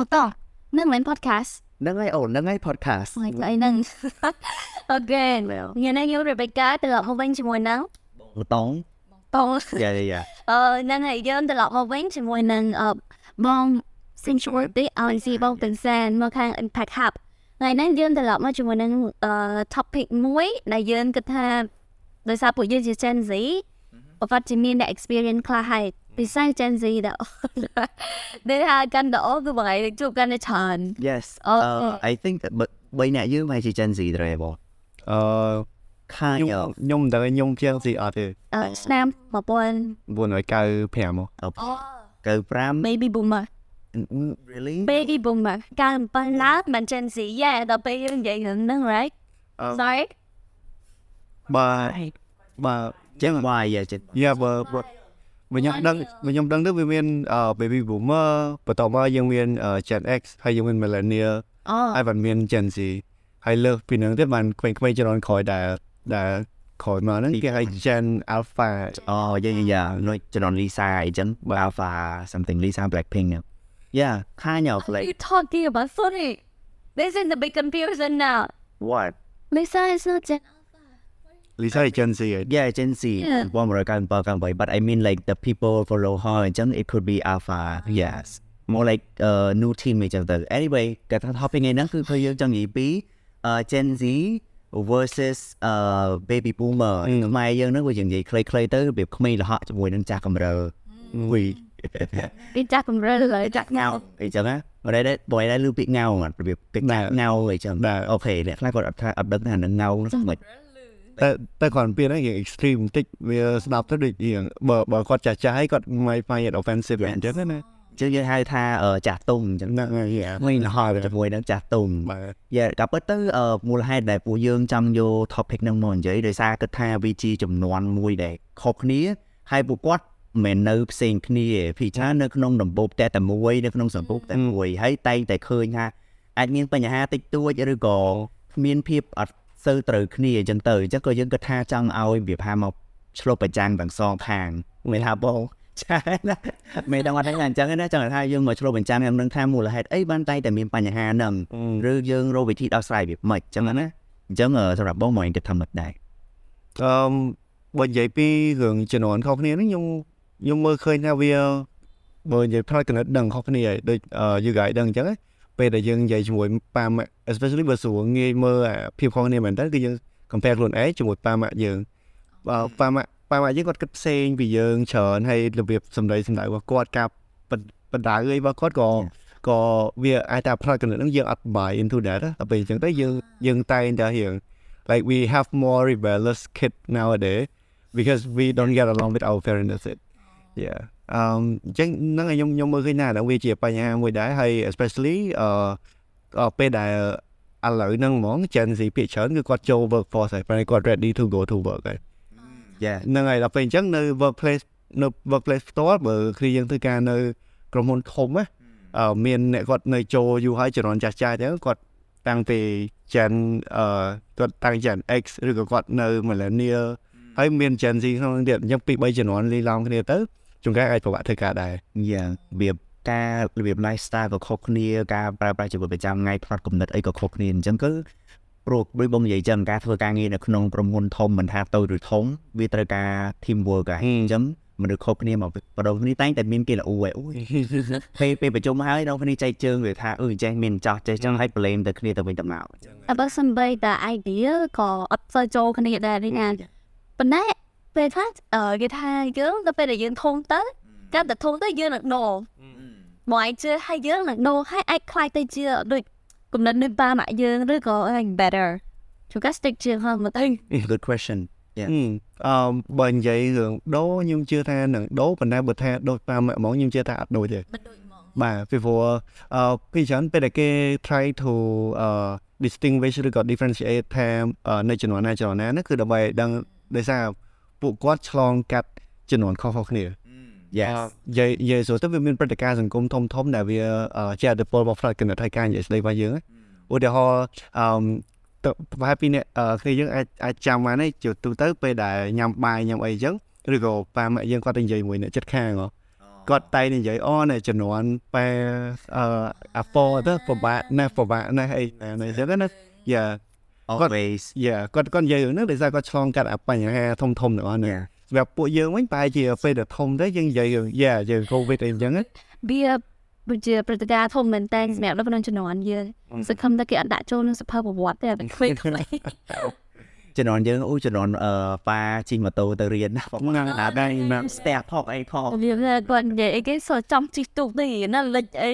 បន្តនឹងមែន podcast ហ្នឹងហើយអូនហ្នឹងហើយ podcast ហ្នឹងហើយហ្នឹងអូខេញ៉ាំខ្ញុំ Rebecca ត្រឡប់មកវិញជាមួយនឹងបតងបងយ៉ាយ៉ាអឺហ្នឹងហើយយើងត្រឡប់មកវិញជាមួយនឹងអឺបង Sanctuary ឲ្យស៊ីបងទាំងសានមកខាង Impact Hub ថ្ងៃនេះយើងត្រឡប់មកជាមួយនឹងអឺ topic មួយដែលយើងគិតថាដោយសារពួកយើងជា Gen Z ប្រកាសជាមានអ្នក experience ខ្លះហើយ ពិសេស Gen Z ដែលដែលថាកាន់តែអូគឺបងឯងជួបកាន់តែច្រើន Yes អូ uh, I think that បីអ្នកយើងមកជា Gen Z ដែរបងអឺ kind ខ្ញុំ of ខ្ញុំមិនដឹងខ្ញុំជាងស៊ីអត់ទេអឺឆ្នាំ1000 995មកអូ95 baby boomer Mm, really baby boomer 97ឡើងមិន Gen Z យ៉ាដល់ពេលយើងនិយាយហ្នឹង right អឺ sorry បើបើចឹង why យ៉ាចឹងយ៉ាបើ បើបើខ្ញុំដឹងបើខ្ញុំដឹងទៅវាមានអឺ baby boomer បន្ទាប់មកយើងមានអឺ Gen X ហើយយើងមាន millennial អូហើយបានមាន Gen Z ហើយលើសពីហ្នឹងទៀតបានក្មេងៗជំនាន់ក្រោយដែលដែលក្រោយមកហ្នឹងគេហៅ Gen Alpha អូយ៉ាយ៉ាយ៉ានោះជំនាន់ Lisa អីចឹង Alpha something Lisa Blackpink yeah kind of What are like you talking about sorry this is the big confusion now what Lisa is not Gen Lisa ជា Gen Z ហើយ yeah Gen Z Yeah. 1998 but I mean like the people follow her អញ្ចឹង it could be Alpha yes more like uh new team អញ្ចឹងទៅ anyway គេថា topic ថ្ងៃហ្នឹងគឺឃើញយើងចង់និយាយពី uh Gen Z versus uh baby boomer ខ្មែរយើងហ្នឹងវានិយាយខ្លីៗទៅរបៀបក្មេងលហកជាមួយនឹងចាស់កំរើវីពីចាស់កម្រិលហើយចាស់ញ៉ៅអីចឹងណាបើដែរបើដែរលឺពាក្យងៅអត់របៀបពាក្យងៅអីចឹងដែរអូខេអ្នកខ្លះគាត់អត់ថាអត់ដឹងថានឹងងៅហ្នឹងមិន តែតែគាត់ពៀនហ្នឹងរៀង extreme បន្តិចវាស្ដាប់ទៅដូចរៀងបើបើគាត់ចាស់ចាស់ហើយគាត់ might find it offensive អញ្ចឹងណាអញ្ចឹងយើងហៅថាអឺចាស់ទុំអញ្ចឹងហ្នឹងហើយក្មេងលហកជាមួយនឹងចាស់ទុំបាទយ៉ាក៏ពិតទៅអឺមូលហេតុដែលពួកយើងចង់យក topic ហ្នឹងមកនិយាយដោយសារគិតថាវាជាចំនួនមួយដែលខុសគ្នាហើយពួកគាត់មិនមែននៅផ្សេងគ្នាទេពីច្រើននៅក្នុងដំបូកតែតែមួយនៅក្នុងសម្ពុកតែមួយហើយតែងតែឃើញថាអាចមានបញ្ហាតិចតួចឬក៏មានភាពអត់ សូវត្រូវគ្នាអញ្ចឹងទៅអញ្ចឹងក៏យើងគិតថាចង់ឲ្យវាផាមកឆ្លុះប្រចាំងទាំងសងខាងមិនថាបងចាណាមិនដឹងអត់ថាអញ្ចឹងទេណាចង់ថាយើងមកឆ្លុះបញ្ចាំងខ្ញុំនឹងថាមូលហេតុអីបានតែងតែមានបញ្ហាហ្នឹងឬយើងរកវិធីដោះស្រាយវាមិនអញ្ចឹងណាអញ្ចឹងអឺសម្រាប់បងមកគិតថាមិនដែរអឺបើនិយាយពីរឿងជំនាន់ខុសគ្នាហ្នឹងខ្ញុំខ្ញុំមើលឃើញថាវាបើនិយាយផ្នែកគណិតដឹងខុសគ្នាហើយដូចអឺ you guys ដឹងអញ្ចឹងណា ពេលដែលយើងនិយាយជាមួយប៉ាម៉ាក់ especially បើស្រួលងាយមើលអាភាពខុសគ្នាមែនតើគឺយើង compare ខ្លួនឯងជាមួយប៉ាម៉ាក់យើងបើប៉ាម៉ាក់ប៉ាម៉ាក់យើងគាត់គិតផ្សេងពីយើងច្រើនហើយរបៀបសម្ដីសម្ដៅរបស់គាត់ការបដៅអីរបស់គាត់ក៏ក៏វាអាចថាផ្នែកគណិតហ្នឹងយើងអត់ buy into that ណាដល់ពេលអញ្ចឹងទៅយើងយើងតែងតែរៀង like we have more rebellious kid nowadays because we don't get along with our parents that's it yeah um អញ្ចឹងហ្នឹងហើយខ្ញុំខ្ញុំមើលឃើញណាហ្នឹងវាជាបញ្ហាមួយដែរហើយ especially អឺអឺពេលដែលឥឡូវហ្នឹងហ្មង Gen Z ភាគច្រើនគឺគាត់ចូល workforce ហើយព្រោះគាត់ ready to go to work ហើយយ៉ាហ្នឹងហើយដល់ពេលអញ្ចឹងនៅ workplace នៅ workplace ផ្ទាល់បើគឺយើងធ្វើការនៅក្រុមហ៊ុនធំណាអឺមានអ្នកគាត់នៅចូលយូរហើយជំនាន់ចាស់ចាស់អញ្ចឹងគាត់តាំងពី Gen អឺគាត់តាំង Gen X ឬក៏គាត់នៅ millennial ហើយមាន Gen Z ក្នុងនោះទៀតអញ្ចឹងពីរបីជំនាន់លីឡំគ្នាទៅ ជួនកាលអាចពិបាកធ្វើការដែរយ៉ារបៀបការរបៀប lifestyle ក៏ខុសគ្នាការប្រើប្រាស់ជីវិតប្រចាំថ្ងៃផ្នត់គំនិតអីក៏ខុសគ្នាអញ្ចឹងគឺព្រោះដូចបងនិយាយចឹងការធ្វើការងារនៅក្នុងក្រុមហ៊ុនធំមិនថាតូចឬធំវាត្រូវការ team work ហើយអញ្ចឹងមនុស្សខុសគ្នាមកបដូរគ្នាតែងតែមានគេល្អឯអូយពេលពេលប្រជុំហើយដល់គ្នាចែកជើងវាថាអឺចេះមានចោះចេះចឹងហើយ blame ទៅគ្នាទៅវិញទៅមកតែបើសិនបីតែ idea ក៏អត់សូវចូលគ្នាដែរនេះណាប៉ុន្តែ ពេលខ្លះអឺគេថាយើងដល់ពេលដែលយើងធំទៅកាន់តែធំទៅយើងនឹងដោមកឯងជឿឲ្យយើងនឹងដោឲ្យអាចខ្លាយទៅជាដូចគំនិតនៃប៉ាម៉ាក់យើងឬក៏ better ជួនកាល stick ជាងហ្នឹងមកទៅ good question អឺអឺបើនិយាយរឿងដូរខ្ញុំជឿថានឹងដូរប៉ុន្តែបើថាដូចតាមហ្មងខ្ញុំជឿថាអត់ដូចទេមិនដូចហ្មងបាទពីព្រោះអឺពីច្រើនពេលដែលគេ try to អឺ distinguish ឬក៏ differentiate ថាអឺនៅជំនាន់ណាជំនាន់ណាហ្នឹងគឺដើម្បីឲ្យដឹងដោយសារ ពួកគាត់ឆ្លងកាត់ជំនាន់ខុសៗគ្នា yes និយាយនិយាយស្រួលទៅវាមានព្រឹត្តិការណ៍សង្គមធំធំដែលវាអឺជាអត្តពលរបស់ផ្នែកគណិតហើយការនិយាយស្ដីរបស់យើងណាឧទាហរណ៍អឺទៅប្រហែលពីអ្នកអឺគ្នាយើងអាចអាចចាំបានទេជាទូទៅពេលដែលញ៉ាំបាយញ៉ាំអីអញ្ចឹងឬក៏ប៉ាម៉ាក់យើងគាត់ទៅនិយាយមួយអ្នកចិត្តខាងហ៎គាត់តែនិយាយអូនៅចំនួនបែអឺអាប៉ទៅពិបាកណាស់ពិបាកណាស់អីណាអញ្ចឹងណាយ៉ា always យ៉ាគាត់គាត់និយាយហ្នឹងដោយសារគាត់ឆ្លងកាត់អាបញ្ហាធំធំទាំងអស់ហ្នឹងសម្រាប់ពួកយើងវិញប្រហែលជាពេលដែលធំទៅយើងនិយាយយ៉ាយើង covid អីអញ្ចឹងវាជាព្រឹត្តិការណ៍ធំមែនតើសម្រាប់ដល់ក្នុងជំនាន់យើងសង្ឃឹមថាគេអត់ដាក់ចូលក្នុងសភៅប្រវត្តិទេតែក្មេងៗ ជំនាន់យើងអូជំនាន់អឺប៉ាជិះម៉ូតូទៅរៀនណាបងណាដែរណាស្ទះផកអីផកវាគាត់និយាយអីគេសចង់ជិះទូកទៅណាលិចអី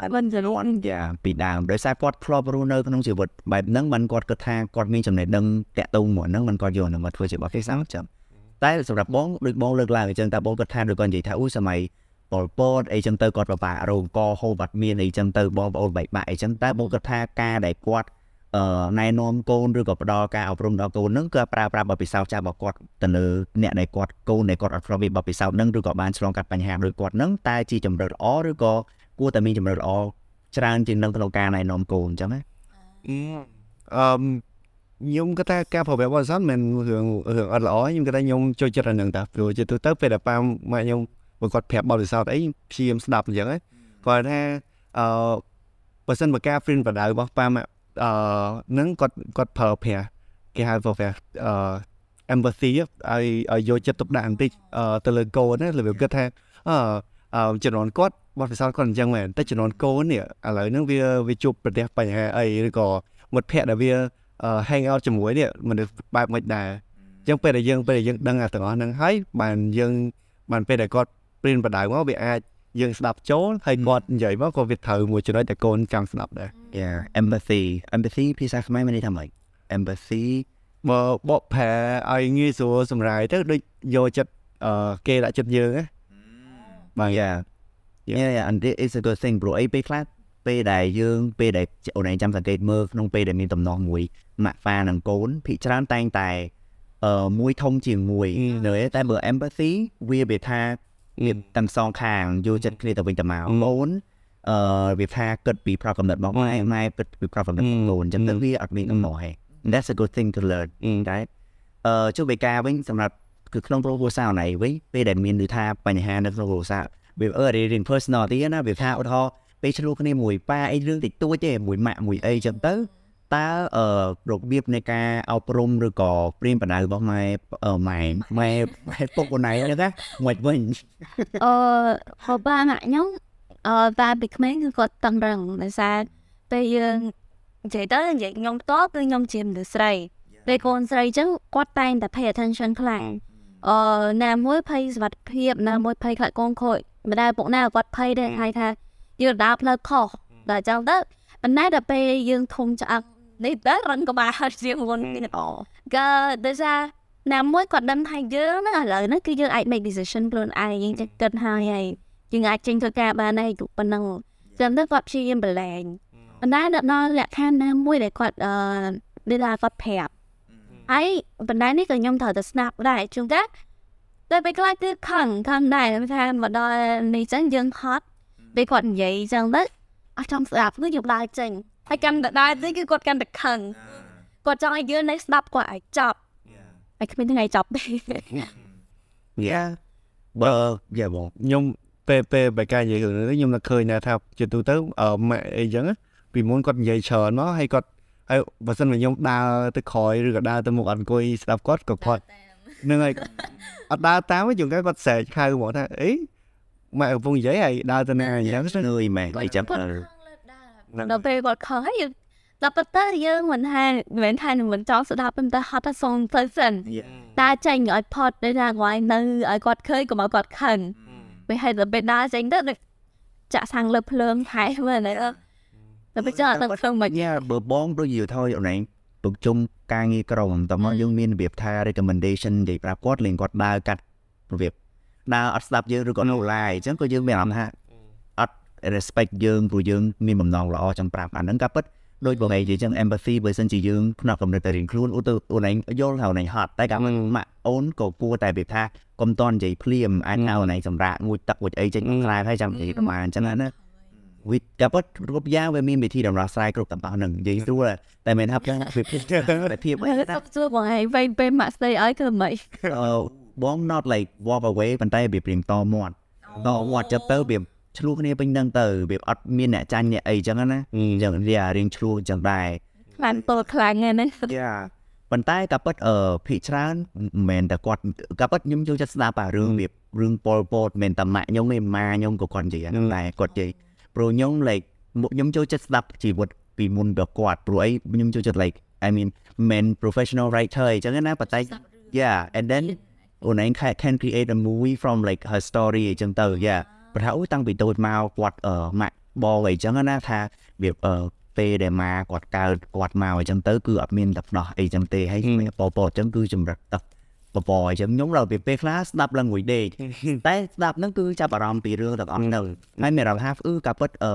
ហើយមិនជំនាន់យ៉ាពីដើមដោយសារគាត់ធ្លាប់រស់នៅក្នុងជីវិតបែបហ្នឹងមិនគាត់គិតថាគាត់មានចំណេះដឹងតាក់ទងមួយហ្នឹងមិនគាត់យកនឹងមកធ្វើជាបទពិសោធន៍ចាំតែសម្រាប់បងដូចបងលើកឡើងអញ្ចឹងតែបងគាត់ថាដូចគាត់និយាយថាអូសម័យប៉ុលពតអីចឹងទៅគាត់ប្របារោងកហូបអត់មានអីចឹងទៅបងប្អូនបែកបាក់អីចឹងតែបងគាត់ថាការដែលគាត់ ណែនាំកូនឬក៏ផ្ដល់ការអប់រំដល់កូនហ្នឹងគឺប្រើប្រាស់បទពិសោធន៍ចាស់របស់គាត់ទៅលើអ្នកដែលគាត់កូនដែលគាត់អត់ធ្លាប់មានបទពិសោធន៍ហ្នឹងឬក៏បានឆ្លងកាត់បញ្ហាដូចគាត់ហ្នឹងតែជាជំរឿនល្អឬក៏គួរតែមានជំរឿនល្អច្រើនជាងនឹងក្នុងការណែនាំកូនអញ្ចឹងណាអឺខ្ញុំគាត់ថាការប្រវត្តិបរិស័ទមិនរឿងរឿងអត់ល្អខ្ញុំគាត់ថាខ្ញុំចូលចិត្តអាហ្នឹងតាព្រោះជាទូទៅពេលដែលប៉ាម៉ាក់ខ្ញុំបើគាត់ប្រាប់បរិស័ទអីព្យាយាមស្ដាប់អញ្ចឹងគាត់ថាអឺបើសិនបើការ friend បដៅរបស់ប៉ាម៉ាក់ អឺនឹងគាត់គាត់ប្រើប្រាស់គេហៅប្រើប្រាស់អឺ empathy ឲ្យឲ្យយកចិត្តទុកដាក់បន្តិចទៅលើកូនណាលើគាត់ថាអឺអឺជំនាន់គាត់បទពិសោធន៍គាត់អញ្ចឹងមែនតែជំនាន់កូននេះឥឡូវហ្នឹងវាវាជួបប្រទះបញ្ហាអីឬក៏មិត្តភ័ក្តិដែលវា hang out ជាមួយនេះមនុស្សបែបមិនដែរអញ្ចឹងពេលដែលយើងពេលដែលយើងដឹងអាទាំងអស់ហ្នឹងហើយបានយើងបានពេលដែលគាត់ព្រៀនបដៅមកវាអាច យើងស្ដាប់ចូលហើយគាត់និយាយមកក៏វាត្រូវមួយចំណុចដែលកូនចង់ស្ដាប់ដែរ Yeah empathy empathy ភាសាខ្មែរមានន័យថាម៉េច empathy បើបកប្រែឲ្យងាយស្រួលសម្រាយទៅដូចយកចិត្តអឺគេដាក់ចិត្តយើងណាបាទ yeah yeah yeah and it is a good thing bro អីពេលខ្លះពេលដែលយើងពេលដែលអូនឯងចាំសង្កេតមើលក្នុងពេលដែលមានតំណោះមួយម៉ាក់ហ្វានិងកូនភិកច្រើនតែងតែអឺមួយធំជាងមួយនៅតែបើ empathy វាវាថា វាទាំងសងខាងយកចិត្តគ្នាទៅវិញទៅមកកូនអឺវាថាគិតពីប្រកកំណត់របស់ម៉ែម៉ែគិតពីប្រកកំណត់របស់កូនអញ្ចឹងទៅវាអត់មានដំណោះហេ that's a good thing to learn តែអឺចុះបេការវិញសម្រាប់គឺក្នុងគ្រួសារណៃវិញពេលដែលមានន័យថាបញ្ហានៅក្នុងគ្រួសារវាអឺរៀន personal ទីណាវាថាឧទាហរណ៍ពេលឆ្លោះគ្នាមួយប៉ាអីរឿងតិចតួចទេមួយម៉ាក់មួយអីចឹងទៅ តើអឺរបៀបនៃការអប់រំឬក៏ព្រៀនបណ្ដៅរបស់ម៉ែម៉ែម៉ែម៉ែពុកខ្លួនឯងហ្នឹងណាមិនវិញអឺហបាម៉ាក់ខ្ញុំអឺតាពីក្មេងគឺគាត់តឹងរឹងដោយសារពេលយើងនិយាយទៅនិយាយខ្ញុំផ្ទាល់គឺខ្ញុំជាមនុស្សស្រីពេលកូនស្រីអញ្ចឹងគាត់តែងតែ pay attention ខ្លាំងអឺណាមួយភ័យសុវត្ថិភាពណាមួយភ័យខ្លាចកូនខូចម្ដាយពុកណាគាត់ភ័យដែរហើយថាយើងដើរផ្លូវខុសដល់អញ្ចឹងទៅប៉ុន្តែដល់ពេលយើងធំឆ្អឹង នេះទៅរនក្បាលជាងមុននេះអូក៏ដោយសារណាមួយគាត់ដឹងថាយើងហ្នឹងឥឡូវហ្នឹងគឺយើងអាច make decision ខ្លួនឯងយើងចេះគិតហើយហើយយើងអាចចេញធ្វើការបានហើយប៉ុណ្ណឹងចាំទៅគាត់ព្យាយាមប្រឡែងប៉ុន្តែដល់លក្ខខណ្ឌណាមួយដែលគាត់អឺដូចថាគាត់ប្រាប់ហើយប៉ុន្តែនេះក៏ខ្ញុំត្រូវតែស្ដាប់ដែរជួនកាលតែពេលខ្លះគឺខឹងខឹងដែរថាមកដល់នេះចឹងយើងហត់ពេលគាត់និយាយចឹងទៅអត់ចង់ស្ដាប់គឺយើងដើរចេញ ហើយកាន់តែដើរទៅគឺគាត់កាន់តែខឹងគាត់ចង់ឲ្យយើងនៅស្ដាប់គាត់ឲ្យចប់ហើយគ្មានថ្ងៃចប់ទេ Yeah បើយ៉ាបងខ្ញុំពេលពេលបែកការនិយាយរឿងនេះខ្ញុំនឹកឃើញដែរថាជាទូទៅអឺម៉ាក់អីចឹងពីមុនគាត់និយាយច្រើនមកហើយគាត់ហើយបើសិនមកខ្ញុំដើរទៅក្រោយឬក៏ដើរទៅមុខអត់អង្គុយស្ដាប់គាត់ក៏គាត់នឹងហើយអត់ដើរតាមទេជួនកាលគាត់ស្រែកហៅហ្មងថាអីម៉ាក់កំពុងនិយាយហើយដើរទៅណាអញ្ចឹងនឿយមែនអីចាំទៅ ដល់ពេលគាត់ខឹងហើយយើងដល់ប៉ុន្តែយើងមិនថាមិនមែនថាមិនចង់ស្ដាប់ប៉ុន្តែហត់តែសុំទៅសិនតែចេញឲ្យផត់ដូចថាគាត់នៅឲ្យគាត់ឃើញកុំឲ្យគាត់ខឹងពេលហើយដល់ពេលដើរចេញទៅដូចចាក់សាំងលើភ្លើងហែមើលណាដល់ពេលចាក់ទៅភ្លើងមិនយ៉ាបើបងដូចយល់ thôi អូនឯងពុកជុំការងារក្រុមតើមកយើងមានរបៀបថា recommendation និយាយប្រាប់គាត់លេងគាត់ដើរកាត់របៀបដើរអត់ស្ដាប់យើងឬក៏ no lie អញ្ចឹងក៏យើងមានអារម្មណ៍ថាអត់ respect យើងព្រោះយើងមានបំណងល្អចង់ប្រាប់អាហ្នឹងក៏ពិតដូចបងឯងនិយាយចឹង empathy បើសិនជាយើងផ្នែកកំណត់តែរៀងខ្លួនឧទាអូនឯងយល់ថាអូនឯងហត់តែកាលម៉ាក់អូនក៏គួរតែរបៀបថាកុំតន់និយាយភ្លាមអាចហៅអូនឯងសម្រាប់មួយទឹកមួយអីចេញខ្លាយហើយចាំនិយាយប្រហែលអញ្ចឹងណាវិទ្យាពិតគ្រប់យ៉ាងវាមានវិធីដំណោះស្រាយគ្រប់ទាំងអស់ហ្នឹងនិយាយស្រួលតែមិនថាវាភាពភាពសុខសួរបងឯងវែងពេលម៉ាក់ស្ដីឲ្យគឺមិនអឺបង not like walk away ប៉ុន្តែវាព្រៀងតមាត់ដល់វត្តចិត្តទៅវា ឆ្លោះគ្នាពេញហ្នឹងទៅវាអត់មានអ្នកចាញ់អ្នកអីចឹងណាអញ្ចឹងវារៀងឆ្លោះអញ្ចឹងដែរខ្លាំងតូចខ្លាំងហ្នឹងណាយ៉ាប៉ុន្តែក៏ពិតអឺភិកច្រើនមិនមែនតែគាត់ក៏ពិតខ្ញុំចូលចិត្តស្ដាប់អារឿងវារឿងប៉ុលពតមិនមែនតែម៉ាក់ខ្ញុំទេម៉ាខ្ញុំក៏គាត់និយាយហ្នឹងដែរគាត់និយាយព្រោះខ្ញុំ like ខ្ញុំចូលចិត្តស្ដាប់ជីវិតពីមុនពីគាត់ព្រោះអីខ្ញុំចូលចិត្ត like I mean men professional writer អញ្ចឹងណាប៉ុន្តែ yeah and then អូនឯង can can create a movie from like her story អញ្ចឹងទៅ yeah ប្រហែលអូយតាំងពីតូចមកគាត់អឺម៉ាក់បងអីចឹងណាថាវាអឺពេលដែលមកគាត់កើតគាត់មកអញ្ចឹងទៅគឺអត់មានតែផ្ដោះអីចឹងទេហើយពពអញ្ចឹងគឺចម្រិតទឹកបបអញ្ចឹងខ្ញុំដល់ពេលខ្លះស្ដាប់ឡើងមួយដេកតែស្ដាប់ហ្នឹងគឺចាប់អារម្មណ៍ពីរឿងទាំងអស់ហ្នឹងហើយមានអារម្មណ៍ថាអឺក៏ពិតអឺ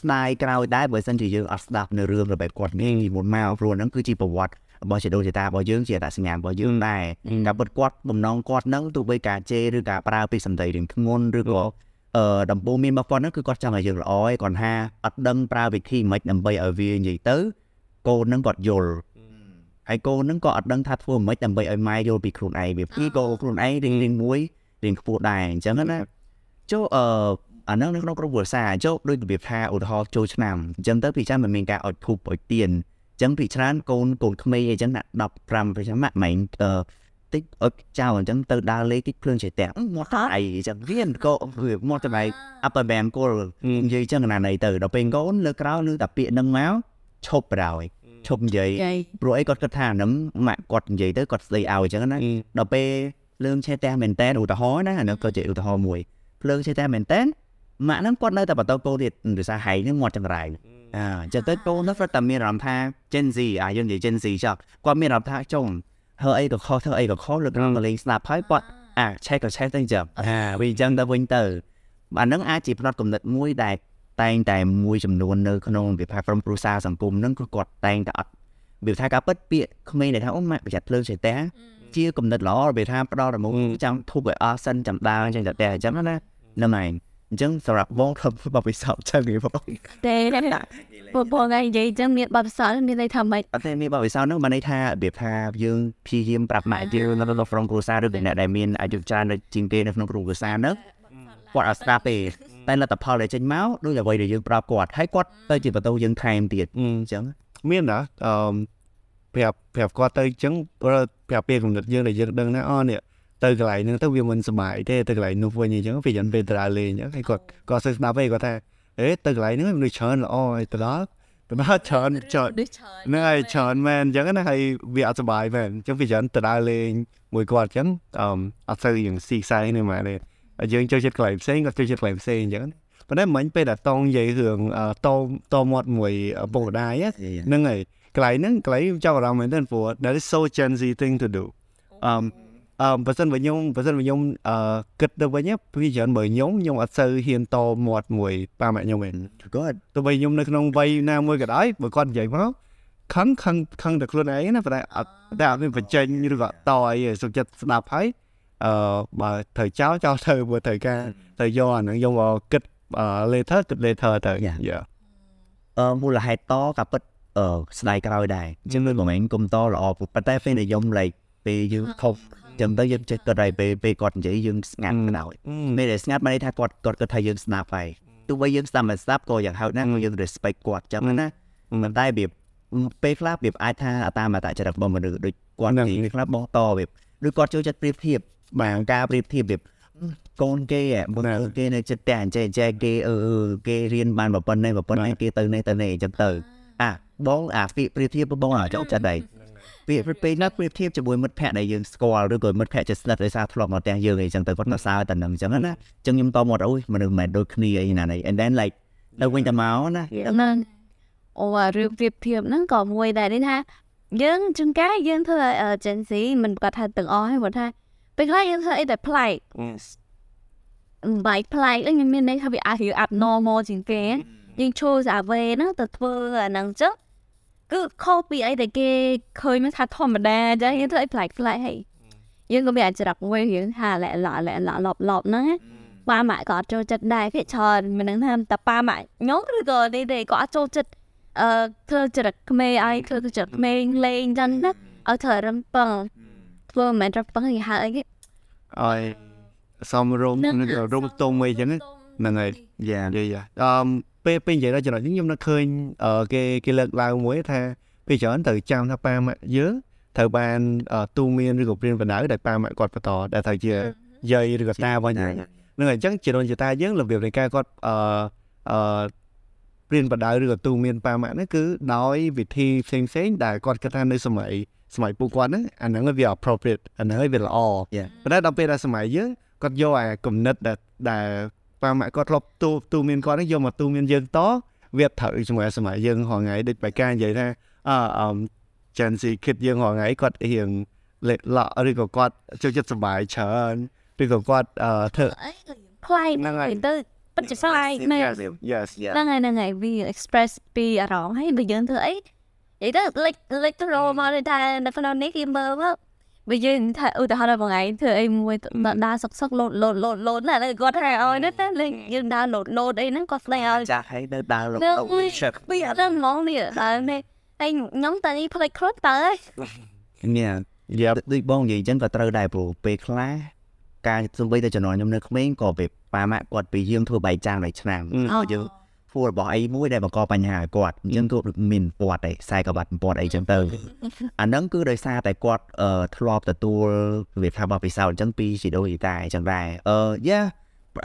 ស្ដាយក្រោយដែរបើសិនជាយើងអត់ស្ដាប់នៅរឿងរបស់គាត់នេះពីមុនមកព្រោះហ្នឹងគឺជាប្រវត្តិរបស់ជីដូនជីតារបស់យើងជាអត្តសញ្ញាណរបស់យើងដែរតែពិតគាត់បំណងគាត់ហ្នឹងទោះបីការជេរឬការប្រើពាក្យសម្ដីរៀងធ្ងន់ឬក៏ អឺដំបូងមានរបស់គាត់ហ្នឹងគឺគាត់ចង់ឲ្យយើងល្អឯងគាត់ថាអត់ដឹងប្រើវិធីម៉េចដើម្បីឲ្យវានិយាយទៅកូនហ្នឹងគាត់យល់ហើយកូនហ្នឹងក៏អត់ដឹងថាធ្វើម៉េចដើម្បីឲ្យម៉ែយល់ពីខ្លួនឯងវាពីកូនខ្លួនឯងរៀងរៀងមួយរៀងខ្ពស់ដែរអញ្ចឹងណាចូលអឺអាហ្នឹងនៅក្នុងក្រុមគ្រួសារចូលដូចរបៀបថាឧទាហរណ៍ចូលឆ្នាំអញ្ចឹងទៅពីចាំមិនមានការអុជធូបអុជទៀនអញ្ចឹងពីច្រើនកូនកូនក្មេងអីចឹងណា15ប្រចាំម៉ាក់ម៉ែអឺ តិចអុជចោលអញ្ចឹងទៅដើរលេងតិចភ្លើងឆេះតែមកថាអីអញ្ចឹងវាក៏វាមកតែ upper band គល់និយាយចឹងណាណីទៅដល់ពេលកូនលើក្រោយលើតែពាក្យហ្នឹងមកឈប់បដ ாய் ឈប់និយាយព្រោះអីគាត់គិតថាហ្នឹងម៉ាក់គាត់និយាយទៅគាត់ស្ដីឲ្យអញ្ចឹងណាដល់ពេលភ្លើងឆេះតែមែនតែនឧទាហរណ៍ណាអានោះក៏ជាឧទាហរណ៍មួយភ្លើងឆេះតែមែនតែនម៉ាក់ហ្នឹងគាត់នៅតែបន្តកូនទៀតដោយសារហែងហ្នឹងមាត់ចង្រៃអើចឹងទៅកូនហ្នឹងគាត់តែមានអារម្មណ៍ថា Gen Z អាយើងនិយាយ Gen Z ចុះគាត់មានអារម្មណ៍ថាចុង ធ្វើអីក៏ខុសធ្វើអីក៏ខុសលើកឡើងលេងស្ដាប់ហើយគាត់អាឆេះក៏ឆេះទៅចឹងអាវាអញ្ចឹងទៅវិញទៅអាហ្នឹងអាចជាផ្នត់កំណត់មួយដែលតែងតែមួយចំនួននៅក្នុងវិភាគក្រុមគ្រួសារសង្គមហ្នឹងគឺគាត់តែងតែអត់វាថាការពិតពាក្យក្មេងដែលថាអូម៉ាក់ប្រយ័ត្នភ្លើងចេះតែជាកំណត់ល្អវាថាផ្ដល់រមុំចាំធូបឲ្យអស់សិនចាំដើរអញ្ចឹងតែអញ្ចឹងណាហ្នឹងឯង អញ្ចឹងសម្រាប់បងធ្វើបបិសោចឹងហ៎បងទេបងបងឯងនិយាយអញ្ចឹងមានបបិសោមានន័យថាម៉េចអត់ទេមានបបិសោហ្នឹងបានន័យថារបៀបថាយើងព្យាយាមប្រាប់ម៉ែយើងនៅក្នុងក្រុមគ្រួសារឬក៏អ្នកដែលមានអាយុច្រើននៅជាងគេនៅក្នុងក្រុមគ្រួសារហ្នឹងគាត់អត់ស្ដាប់ទេតែលទ្ធផលដែលចេញមកដូចអ្វីដែលយើងប្រាប់គាត់ហើយគាត់ទៅជាបន្ទោយើងថែមទៀតអញ្ចឹងមានណាអឺប្រាប់ប្រាប់គាត់ទៅអញ្ចឹងប្រាប់ពេលកំណត់យើងដែលយើងដឹងណាអូនេះ ទៅកន្លែងហ្នឹងទៅវាមិនសុបាយទេទៅកន្លែងនោះវិញអញ្ចឹងវាយ៉ាងពេលទៅដើរលេងអញ្ចឹងហើយគាត់គាត់សើស្ដាប់ឯងគាត់ថាអេទៅកន្លែងហ្នឹងមនុស្សច្រើនល្អហើយទៅដល់ទៅដល់ច្រើនច្រើនហ្នឹងហើយច្រើនមែនអញ្ចឹងណាហើយវាអត់សុបាយមែនអញ្ចឹងវាច្រើនទៅដើរលេងមួយគាត់អញ្ចឹងអឺអត់ទៅយ៉ាងស៊ីខ្សែនេះមែនទេយើងចូលចិត្តកន្លែងផ្សេងគាត់ចូលចិត្តកន្លែងផ្សេងអញ្ចឹងប៉ុន្តែមិញពេលដែលតងនិយាយរឿងតតមាត់មួយពុកម្ដាយហ្នឹងហើយកន្លែងហ្នឹងកន្លែងចាប់អារម្មណ៍មែនទែនព្រោះ that is so Gen Z thing to do អឺ អឺបើសិនបើខ្ញុំបើសិនបើខ្ញុំអឺគិតទៅវិញពីច្រើនមើលខ្ញុំខ្ញុំអត់សូវហ៊ានតមាត់មួយប៉ាម៉ាក់ខ្ញុំទេ God ទោះបីខ្ញុំនៅក្នុងវ័យណាមួយក៏ដោយបើគាត់និយាយមកខឹងខឹងខឹងតែខ្លួនឯងណាប៉ុន្តែអត់តែអត់មានបញ្ចេញឬក៏តអីសុខចិត្តស្ដាប់ហើយអឺបើត្រូវចោលចោលទៅបើត្រូវការទៅយកអាហ្នឹងយកមកគិត later គិត later ទៅយ៉ាអឺមូលហេតុតក៏ពិតអឺស្ដាយក្រោយដែរអញ្ចឹងដូចបងឯងគុំតល្អប៉ុន្តែពេលដែលខ្ញុំ like ពេលយើងខុស ចឹងទៅយើងចេះគិតឲ្យពេលពេលគាត់និយាយយើងស្ងាត់ខ្នើយពេលដែលស្ងាត់បានន័យថាគាត់គាត់គិតថាយើងស្ដាប់ហើយទោះបីយើងស្ដាប់មិនស្ដាប់ក៏យ៉ាងហោចណាស់យើង respect គាត់ចឹងណាប៉ុន្តែវាពេលខ្លះវាអាចថាតាមអត្តចរិតរបស់មនុស្សដូចគាត់និយាយខ្លះបងតវាដូចគាត់ចូលចិត្តប្រៀបធៀបបាទការប្រៀបធៀបវាកូនគេមុនគេនៅចិត្តតែអញ្ចេះអញ្ចេះគេអឺគេរៀនបានប្រប៉ុណ្ណេះប្រប៉ុណ្ណេះគេទៅនេះទៅនេះអញ្ចឹងទៅអាបងអាពាក្យប្រៀបធៀបបងអាចចិត្តដែរ ពាក្យពេលណាប្រៀបធៀបជាមួយមិត្តភ័ក្តិដែលយើងស្គាល់ឬក៏មិត្តភ័ក្តិជិតស្និទ្ធដោយសារធ្លាប់មកផ្ទះយើងអីចឹងទៅគាត់នៅសើតែនឹងអញ្ចឹងណាអញ្ចឹងខ្ញុំតមកអូយមនុស្សមិនដូចគ្នាអីណានេះ and then like ទៅវិញទៅមកណាហ្នឹងអូរឿងប្រៀបធៀបហ្នឹងក៏មួយដែរនេះថាយើងជួនកាលយើងធ្វើឲ្យ Gen Z មិនគាត់ថាទាំងអស់ហ្នឹងគាត់ថាពេលខ្លះយើងធ្វើអីតែប្លែកបែកប្លែកហ្នឹងមានន័យថាវាអាច abnormal ជាងគេយើងចូលសាវេហ្នឹងទៅធ្វើអាហ្នឹងចឹង គឺខុសពីអីដែលគេឃើញមកថាធម្មតាអញ្ចឹងយើងធ្វើអីប្លែកប្លែកហីយើងក៏មានអាចរាប់មួយយើងថាលែឡលែឡលប់លប់ហ្នឹងប៉ាម៉ាក់ក៏អត់ចូលចិត្តដែរភាគច្រើនមិនដឹងថាតើប៉ាម៉ាក់ខ្ញុំឬក៏នេះទេក៏អត់ចូលចិត្តអឺធ្វើចរិតក្មេងឲ្យធ្វើចរិតក្មេងលេងចឹងណាឲ្យធ្វើរំពឹងធ្វើមិនរំពឹងគេហៅអីគេឲ្យសំរុំនឹងរុំទុំអីចឹងហ្នឹងហើយ Yeah យាយយ៉ាអឺ ពេលពេលនិយាយដល់ចំណុចនេះខ្ញុំនឹកឃើញអឺគេគេលើកឡើងមួយថាពេលច្រើនត្រូវចាំថាប៉ាម៉ាក់យើងត្រូវបានទូមានឬក៏ព្រានបណ្ដៅដែលប៉ាម៉ាក់គាត់បន្តដែលត្រូវជាយាយឬក៏តាវិញហ្នឹងហើយអញ្ចឹងជាដូនជាតាយើងរបៀបនៃការគាត់អឺអឺព្រានបណ្ដៅឬក៏ទូមានប៉ាម៉ាក់ហ្នឹងគឺដោយវិធីផ្សេងផ្សេងដែលគាត់គិតថានៅសម័យសម័យពួកគាត់ហ្នឹងអាហ្នឹងវា appropriate អាហ្នឹងវាល្អ Yeah ប៉ុន្តែដល់ពេលដែលសម័យយើងគាត់យកអាគំនិតដែលដែល ប៉ាម៉ាក់គាត់ធ្លាប់ទូទូមានគាត់ហ្នឹងយកមកទូមានយើងតវាត្រូវជាមួយសម័យយើងហងៃដូចបែកានិយាយថាអឺអឺ Gen Z គិតយើងហងៃគាត់រៀងលេលក់ឬក៏គាត់ចូលចិត្តសប្បាយច្រើនឬក៏គាត់អឺធ្វើអីខ្លាយហ្នឹងហើយទៅពិតជាខ្លាយមែន Yes yes Yeah ហ្នឹងហើយហ្នឹងហើយវា express ពីអារម្មណ៍ហើយបើយើងធ្វើអីនិយាយទៅលេចលេចទៅរមកថានៅក្នុងនេះគេមើលមក បើយើងថាឧទាហរណ៍បងឯងធ្វើអីមួយដើរសុកសុកលោតលោតលោតលោតណាស់គាត់ថាឲ្យណាតែលេងយើងដើរលោតលោតអីហ្នឹងគាត់ស្លេងឲ្យចាស់ហើយនៅដើររកនៅ ship ពីអត់ដឹងហ្មងនេះហើយនេះហើយខ្ញុំតានេះផ្លេចខ្លួនតើហើយ Yeah យ៉ាដូចបងនិយាយអញ្ចឹងក៏ត្រូវដែរព្រោះពេលខ្លះការសំបីតែជំនាន់ខ្ញុំនៅក្មេងក៏ពេលប៉ាម៉ាក់គាត់ពីយើងធ្វើបែកចានបែកឆ្នាំអូយើង ធ្វើរបស់អីមួយដែលបង្កបញ្ហាឲ្យគាត់អញ្ចឹងគាត់មានពតអីខ្សែក្បាត់ពតអីចឹងទៅអាហ្នឹងគឺដោយសារតែគាត់អឺធ្លាប់ទទួលវាថាបបពិសោធន៍អញ្ចឹងពីជីដូជីតាអញ្ចឹងដែរអឺយ៉ា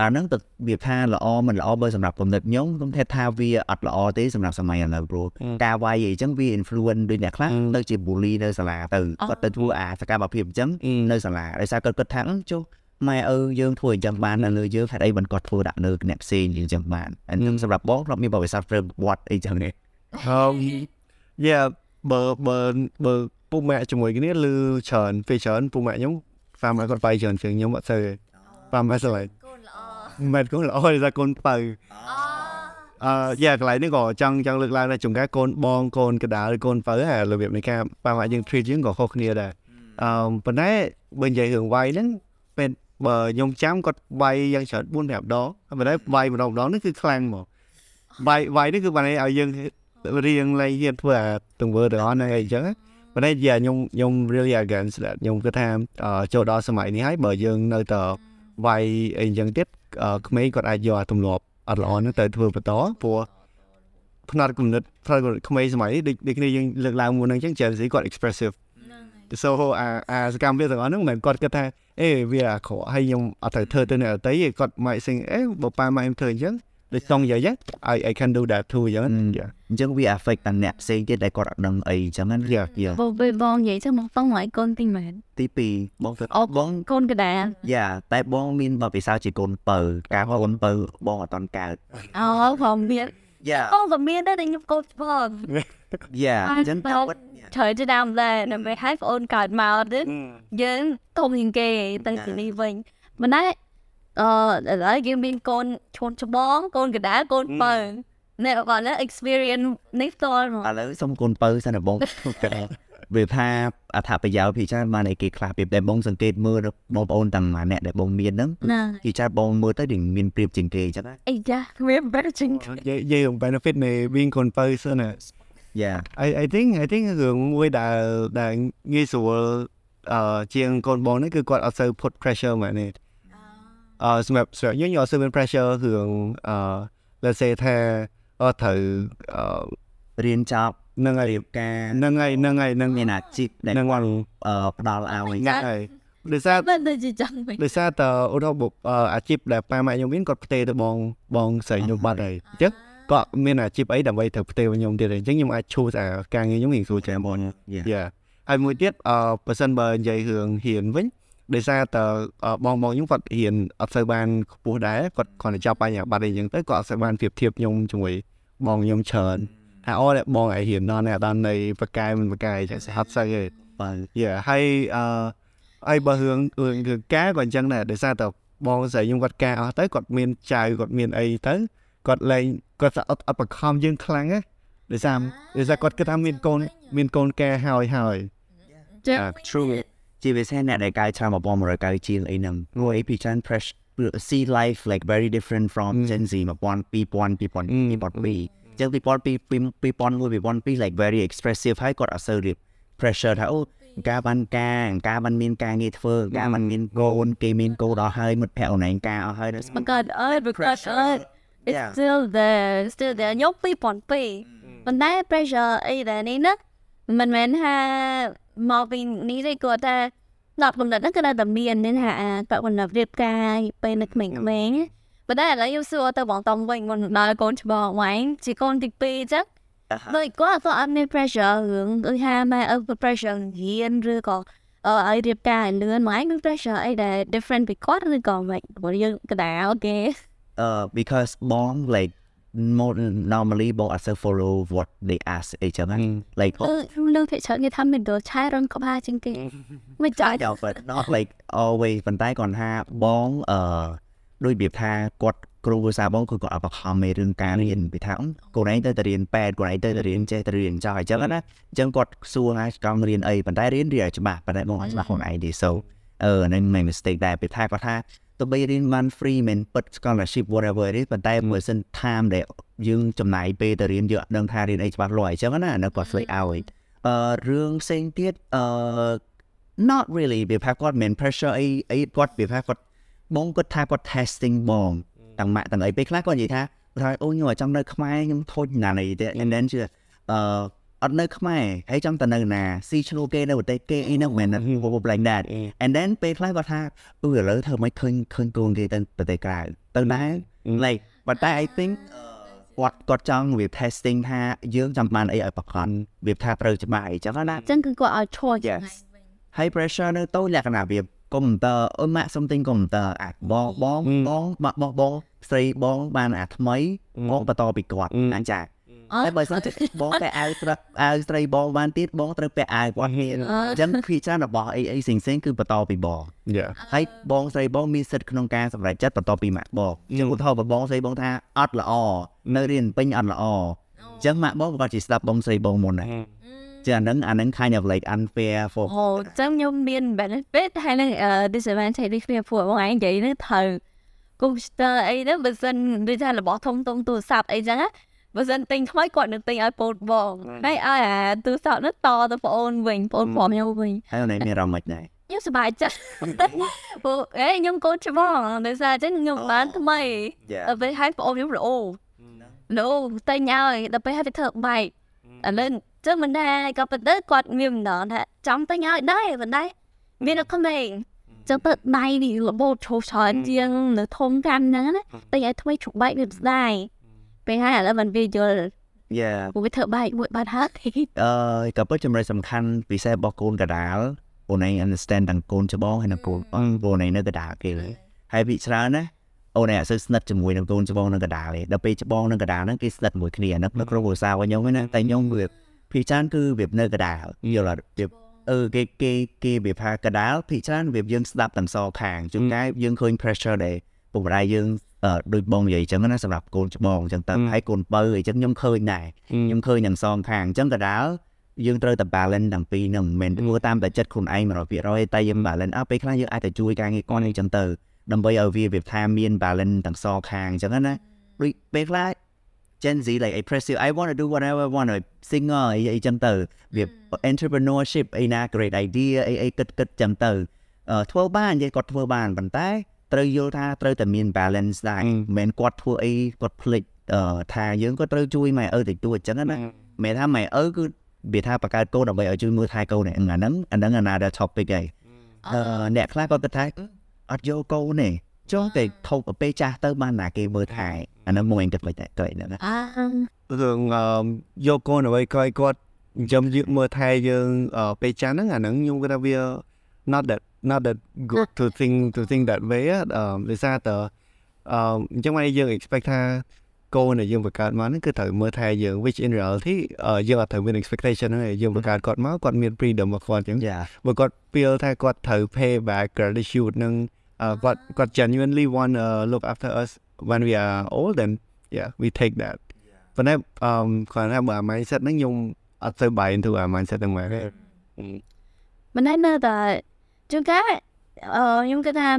អាហ្នឹងទៅវាថាល្អមិនល្អបើសម្រាប់គំនិតខ្ញុំខ្ញុំថាថាវាអត់ល្អទេសម្រាប់សម័យឥឡូវព្រោះការវាយអីចឹងវា influence ដូចអ្នកខ្លះទៅជា bully នៅសាលាទៅគាត់ទៅធ្វើអាសកម្មភាពអញ្ចឹងនៅសាលាដោយសារគាត់គិតថាអឺចុះ ម៉ែឪយើងធ្វើអញ្ចឹងបាននៅលើយើងហេតុអីមិនគាត់ធ្វើដាក់លើអ្នកផ្សេងអញ្ចឹងបានអាហ្នឹងសម្រាប់បងគាត់មានបរិស័ទ frame វត្តអីចឹងនេះអឺយ៉ាបើបើបើពុកម៉ាក់ជាមួយគ្នាឬច្រើនពេលច្រើនពុកម៉ាក់ខ្ញុំហ្វាម៉ាក់គាត់បាយច្រើនជាងខ្ញុំអត់ទៅទេហ្វាម៉ាក់ស្លាញ់កូនល្អមិនកូនល្អទេតែកូនបើអឺយ៉ាកន្លែងនេះក៏ចង់ចង់លើកឡើងដែរចំការកូនបងកូនកដាលឬកូនបើហើយរបៀបនៃការប៉ាម៉ាក់យើង treat យើងក៏ខុសគ្នាដែរអឺប៉ុន្តែបើនិយាយរឿងវាយហ្នឹងពេល បើខ្ញុំចាំគាត់វាយយ៉ាងច្រើន4 5ដងប៉ុន្តែវាយម្ដងម្ដងនេះគឺខ្លាំងហ្មងវាយវាយនេះគឺបានន័យឲ្យយើងរៀងលែងហ៊ានធ្វើអាទង្វើទាំងអស់ហ្នឹងអីចឹងណាប៉ុន្តែយ៉ាខ្ញុំខ្ញុំ really against that ខ្ញុំគិតថាអឺចូលដល់សម័យនេះហើយបើយើងនៅតែវាយអីចឹងទៀតអឺក្មេងគាត់អាចយកអាទម្លាប់អត់ល្អហ្នឹងទៅធ្វើបន្តព្រោះផ្នែកគំនិតផ្នែកគំនិតក្មេងសម័យនេះដូចដូចគ្នាយើងលើកឡើងមួយហ្នឹងចឹង Gen Z គាត់ expressive so អាអាសកម្មភាពទាំងអស់ហ្នឹងមិនមែនគាត់គិតថាអេវាអាក្រក់ហើយខ្ញុំអត់ត្រូវធ្វើទៅអ្នកដទៃទេគាត់មកសិងអេបើប៉ាម៉ែខ្ញុំធ្វើអញ្ចឹងដូចតង់និយាយ I I can do that too អញ្ចឹង Yeah អញ្ចឹងវា affect ដល់អ្នកផ្សេងទៀតដែលគាត់អត់ដឹងអីអញ្ចឹងណា Yeah, yeah. បងពេលបងនិយាយទៅមកបងឲ្យកូនទីមែនទី2បងទៅអូបងកូនកដាលយ៉ាតែបងមានបបពិសោធន៍ជាកូនបើការហៅកូនបើបងអត់តន់កើតអូផងមានយ៉ាអូក៏មានដែរតែខ្ញុំកូនផង យ៉ាអញ្ចឹងតែ trời ទៅដើមដែរដើម្បីឲ្យបងអូនកើតមកទៅយើងធំជាងគេទៅទីនេះវិញមិនដែរអឺឥឡូវយើងមានកូនឈុនច្បងកូនកដាលកូនបើអ្នកគាត់ណា experience នេះផ្ទាល់មកឥឡូវសុំកូនបើសិនណាបងវាថាអត្ថប្រយោជន៍ពីច្រើនបានអីគេខ្លះពីដែលបងសង្កេតមើលបងប្អូនទាំងអ្នកដែលបងមានហ្នឹងណាពីច្រើនបងមើលទៅដូចមានប្រៀបជាងគេអញ្ចឹងណាអីចាវា better ជាងនិយាយនិយាយអំ benefit នៃ being កូនបើសិនណា យ៉ា I I think I think រឿងមួយដែលដែលងាយស្រួលអឺជាងកូនបងនេះគឺគាត់អត់សូវ put pressure មកនេះអឺសម្រាប់សម្រាប់យើងយើងអត់សូវមាន pressure រឿងអឺ let's say ថាអត់ត្រូវអឺរៀនចប់ហ្នឹងហើយរៀបការហ្នឹងហើយហ្នឹងហើយហ្នឹងមានអាជីពដែលហ្នឹងហើយអឺផ្ដល់ឲ្យហ្នឹងហើយដោយសារមិនទៅជាចឹងវិញដោយសារតើឧទាហរណ៍បុអឺអាជីពដែលប៉ាម៉ាក់ខ្ញុំមានគាត់ផ្ទេរទៅបងបងស្រីខ្ញុំបាត់ហើយអញ្ចឹង គាត់មានអាជីពអីដើម្បីត្រូវផ្ទេរឲ្យខ្ញុំទៀតហើយអញ្ចឹងខ្ញុំអាច choose អាការងារខ្ញុំរៀងស្រួលជាងបងយ៉ាយ៉ាហើយមួយទៀតអឺបើសិនបើនិយាយរឿងហ៊ានវិញដោយសារតើអឺបងបងខ្ញុំគាត់ហ៊ានអត់សូវបានខ្ពស់ដែរគាត់គ្រាន់តែចាប់បញ្ហាបាត់អីអញ្ចឹងទៅគាត់អត់សូវបានប្រៀបធៀបខ្ញុំជាមួយបងខ្ញុំច្រើនហើយអត់បងឯងហ៊ានដល់នេះអត់ដល់នៃបកកាយមិនបកកាយចឹងស្ហាត់ស្អីទេបើយ៉ាហើយអឺហើយបើរឿងរឿងរឿងការក៏អញ្ចឹងដែរដោយសារតែបងស្រីខ្ញុំគាត់ការអស់ទៅគាត់មានចៅគាត់មានអីទៅគាត់លែង គាត់អត់អត់បខំយើងខ្លាំងណាដោយសារដោយសារគាត់គិតថាមានកូនមានកូនការហើយហើយចឹងអា true ជាពិសេសអ្នកដែលកើតឆ្នាំ1990ជាងអីហ្នឹងព្រោះអីពីច្រើន fresh see life like very different from Gen Z 1000 2000 2000 2002អញ្ចឹង2000 2001 2002 like very expressive ហើយគាត់អត់សូវរៀប pressure ថាអូការបានការការបានមានការងារធ្វើការបានមានកូនគេមានកូនដល់ហើយមិត្តភក្តិអូនឯងការអស់ហើយបង្កើតអើយបង្កើតអើយ it's Yeah. still there still there ខ្ញុំពីប៉ុនពីប៉ុន្តែ pressure អីដែរនេះណាមិនមែនថាមកពីនេះទេគាត់ថាដល់កំណត់ហ្នឹងគឺនៅតែមាននេះថាអាបកណ្ដាប់រៀបការពេលនៅក្មេងៗប៉ុន្តែឥឡូវខ្ញុំសួរទៅបងតំវិញមិនដល់កូនច្បងវ៉ៃជាកូនទី2អញ្ចឹងដូចគាត់ក៏អត់មាន pressure រឿងដូចថាម៉ែអើ pressure រៀនឬក៏អឺឲ្យរៀបការឲ្យលឿនម៉ែមាន pressure អីដែល different ពីគាត់ឬក៏មិនព្រោះយើងកណ្ដាលគេ uh because បង like more normally បង also follow what they ask អីចឹងណា like អឺលើភាគច្រើនគេថាមានដូចឆាយរនក្បាលជាងគេមិនចាច់ Yeah, but not like always ប៉ុន្តែគាត់ថាបងអឺដូចរបៀបថាគាត់គ្រូភាសាបងគឺគាត់អបខំមេរឿងការរៀនពីថាអឺកូនឯងទៅតែរៀនពេទ្យកូនឯងទៅតែរៀនចេះតែរៀនចោះអញ្ចឹងណាអញ្ចឹងគាត់សួរថាចង់រៀនអីប៉ុន្តែរៀនរៀនឲ្យច្បាស់ប៉ុន្តែបងអត់ច្បាស់ខ្លួនឯងទេ so អឺហ្នឹងមិន mistake ដែរពីថាគាត់ថា ទៅបីរៀនបាន free មិនពិត scholarship whatever ទេប៉ុន្តែបើសិន time ដែលយើងចំណាយពេលទៅរៀនយើងអត់ដឹងថារៀនអីច្បាស់លាស់អញ្ចឹងណាអានោះគាត់ slate ឲ្យអឺរឿងផ្សេងទៀតអឺ not really វាថាគាត់មិន pressure អីអីគាត់វាថាគាត់បងគាត់ថាគាត់ testing បងទាំងម៉ាក់ទាំងអីពេលខ្លះគាត់និយាយថាថាអូខ្ញុំអាចចង់នៅខ្មែរខ្ញុំធុញណាស់នេះទេ and then ជឿអឺ អត់នៅខ្មែរហើយចង់ទៅនៅណាស៊ីឈ្នួលគេនៅប្រទេសគេអីហ្នឹងមិនមែន like that and then ពេលខ្លះគាត់ថាអឺឥឡូវធ្វើមិនឃើញឃើញកូនគេទៅប្រទេសក្រៅទៅដែរ like ប៉ុន្តែ I think គាត់គាត់ចង់វា testing ថាយើងចង់បានអីឲ្យប្រកាន់វាថាត្រូវច្បាស់អីចឹងណាអញ្ចឹងគឺគាត់ឲ្យ choice Yes ហើយ pressure នៅតូចលក្ខណៈវាកុំព្យូទ័រអឺម៉ាក់សុំទិញកុំព្យូទ័រអាបងបងបងបងបងបងស្រីបងបានអាថ្មីបងបន្តពីគាត់អញ្ចឹង អឺហើយបើសិនជាបងតែអាវស្រាប់អាវស្រីបងបានទៀតបងត្រូវពាក់អាវគាត់គ្នាអញ្ចឹងភីច្រើនរបស់អីអីផ្សេងផ្សេងគឺបន្តពីបង Yeah ហើយបងស្រីបងមានសិទ្ធិក្នុងការសម្រេចចិត្តបន្តពីម៉ាក់បងអញ្ចឹងឧទាហរណ៍បើបងស្រីបងថាអត់ល្អនៅរៀនពេញអត់ល្អអញ្ចឹងម៉ាក់បងគាត់ជាស្ដាប់បងស្រីបងមុនដែរចឹងអាហ្នឹងអាហ្នឹង kind of like unfair for អូអញ្ចឹងខ្ញុំមាន benefit ហើយនឹង disadvantage នេះគ្នាពួកបងឯងនិយាយនេះត្រូវ computer អីហ្នឹងបើសិនដូចថារបស់ធំធំទូរស័ព្ទអីចឹងណា បើសិនទិញថ្មីគាត់នឹងទិញឲ្យពូនបងហើយឲ្យអាទូរស័ព្ទនោះតទៅបងអូនវិញបងព្រមខ្ញុំវិញហើយអូនឯងមានអារម្មណ៍មិនដែរខ្ញុំសប្បាយចិត្តព្រោះអេខ្ញុំកូនច្បងដោយសារអញ្ចឹងខ្ញុំបានថ្មី Yeah ដល់ពេលហើយបងអូនខ្ញុំល្អល្អតែញ៉ឲ្យដល់ពេលហើយវាធ្វើបែកឥឡូវចឹងមិនដែរក៏ប៉ុន្តែគាត់មានម្ដងថាចាំតែញ៉ឲ្យដែរមិនដែរមាននៅក្មេងចឹងទៅដៃវារបូតឈោច្រើនជាងនៅធំកាន់ហ្នឹងណាតែឲ្យថ្មីជុកបែកវាស្ដាយ ពេលហើយឥឡូវមិនវាយល់ Yeah ព្រោះវាធ្វើបែកមួយបាត់ហើយអឺក៏ពិតចំណុចសំខាន់ពិសេសរបស់កូនកដាលអូនឯង understand ទាំងកូនច្បងហើយនិងកូនបងព្រោះអូនឯងនៅកដាលគេហើយពីច្រើនណាអូនឯងអត់សូវស្និទ្ធជាមួយនឹងកូនច្បងនៅកដាលទេដល់ពេលច្បងនៅកដាលហ្នឹងគេស្និទ្ធមួយគ្នាហ្នឹងនៅក្នុងគ្រួសាររបស់ខ្ញុំហ្នឹងណាតែខ្ញុំវាពីច្រើនគឺវានៅកដាលយល់អត់វាអឺគេគេគេវាថាកដាលពីច្រើនវាយើងស្ដាប់ទាំងសងខាងជួនកាលយើងឃើញ pressure ដែល ពុកម្ដាយយើងអឺដូចបងនិយាយអញ្ចឹងណាសម្រាប់កូនច្បងអញ្ចឹងទៅហើយកូនបើអញ្ចឹងខ្ញុំឃើញដែរខ្ញុំឃើញទាំងសងខាងអញ្ចឹងក៏ដាលយើងត្រូវតែ balance ទាំងពីរហ្នឹងមិនមែនធ្វើតាមតែចិត្តខ្លួនឯង100%តែយើង balance អើពេលខ្លះយើងអាចទៅជួយការងារគាត់អីចឹងទៅដើម្បីឲ្យវាវាថាមាន balance ទាំងសងខាងអញ្ចឹងណាដូចពេលខ្លះ Gen Z like expressive I want to do whatever I want to singer អីអីចឹងទៅវា entrepreneurship អីណា great idea អីអីគិតគិតចឹងទៅអឺធ្វើបាននិយាយគាត់ធ្វើបានប៉ុន្តែ ត្រូវយល់ថាត្រូវតែមាន balance ដែរមិនមែនគាត់ធ្វើអីគាត់ភ្លេចអឺថាយើងក៏ត្រូវជួយម៉ែឪតិចតួចចឹងណាមិនថាម៉ែឪគឺវាថាបង្កើតកូនដើម្បីឲ្យជួយមើលថែកូននេះអាហ្នឹងអាហ្នឹង another topic ឯងអឺអ្នកខ្លះគាត់គិតថាអត់យកកូនទេចុះតែថោកទៅពេលចាស់ទៅបានណាគេមើលថែអាហ្នឹងមួយគិតមិនតែទៅហ្នឹងណាអារឿងអឺយកកូនអ្វីក៏ឲ្យគាត់ចិញ្ចឹមយើងមើលថែយើងអឺពេលចាស់ហ្នឹងអាហ្នឹងខ្ញុំគាត់ថាវា not that not that good to think to think that way អឺដោយសារតើអឺអញ្ចឹងមកយើង expect ថាកូនដែលយើងបង្កើតមកហ្នឹងគឺត្រូវមើលថែយើង which in reality អឺយើងអត់ត្រូវមាន expectation ហ្នឹងឯងយើងបង្កើតគាត់មកគាត់មាន freedom របស់គាត់អញ្ចឹងយ៉ាបើគាត់ feel ថាគាត់ត្រូវ pay back gratitude នឹងអឺគាត់គាត់ genuinely want uh, look after us when we are old then yeah we take that ប៉ុន្តែអឺគាត់ថាបើអា mindset ហ្នឹងខ្ញុំអត់ទៅបាយ into អា mindset ហ្នឹងមកទេមិនដែរនៅតែ ជួនកាលអឺខ្ញុំគិតថា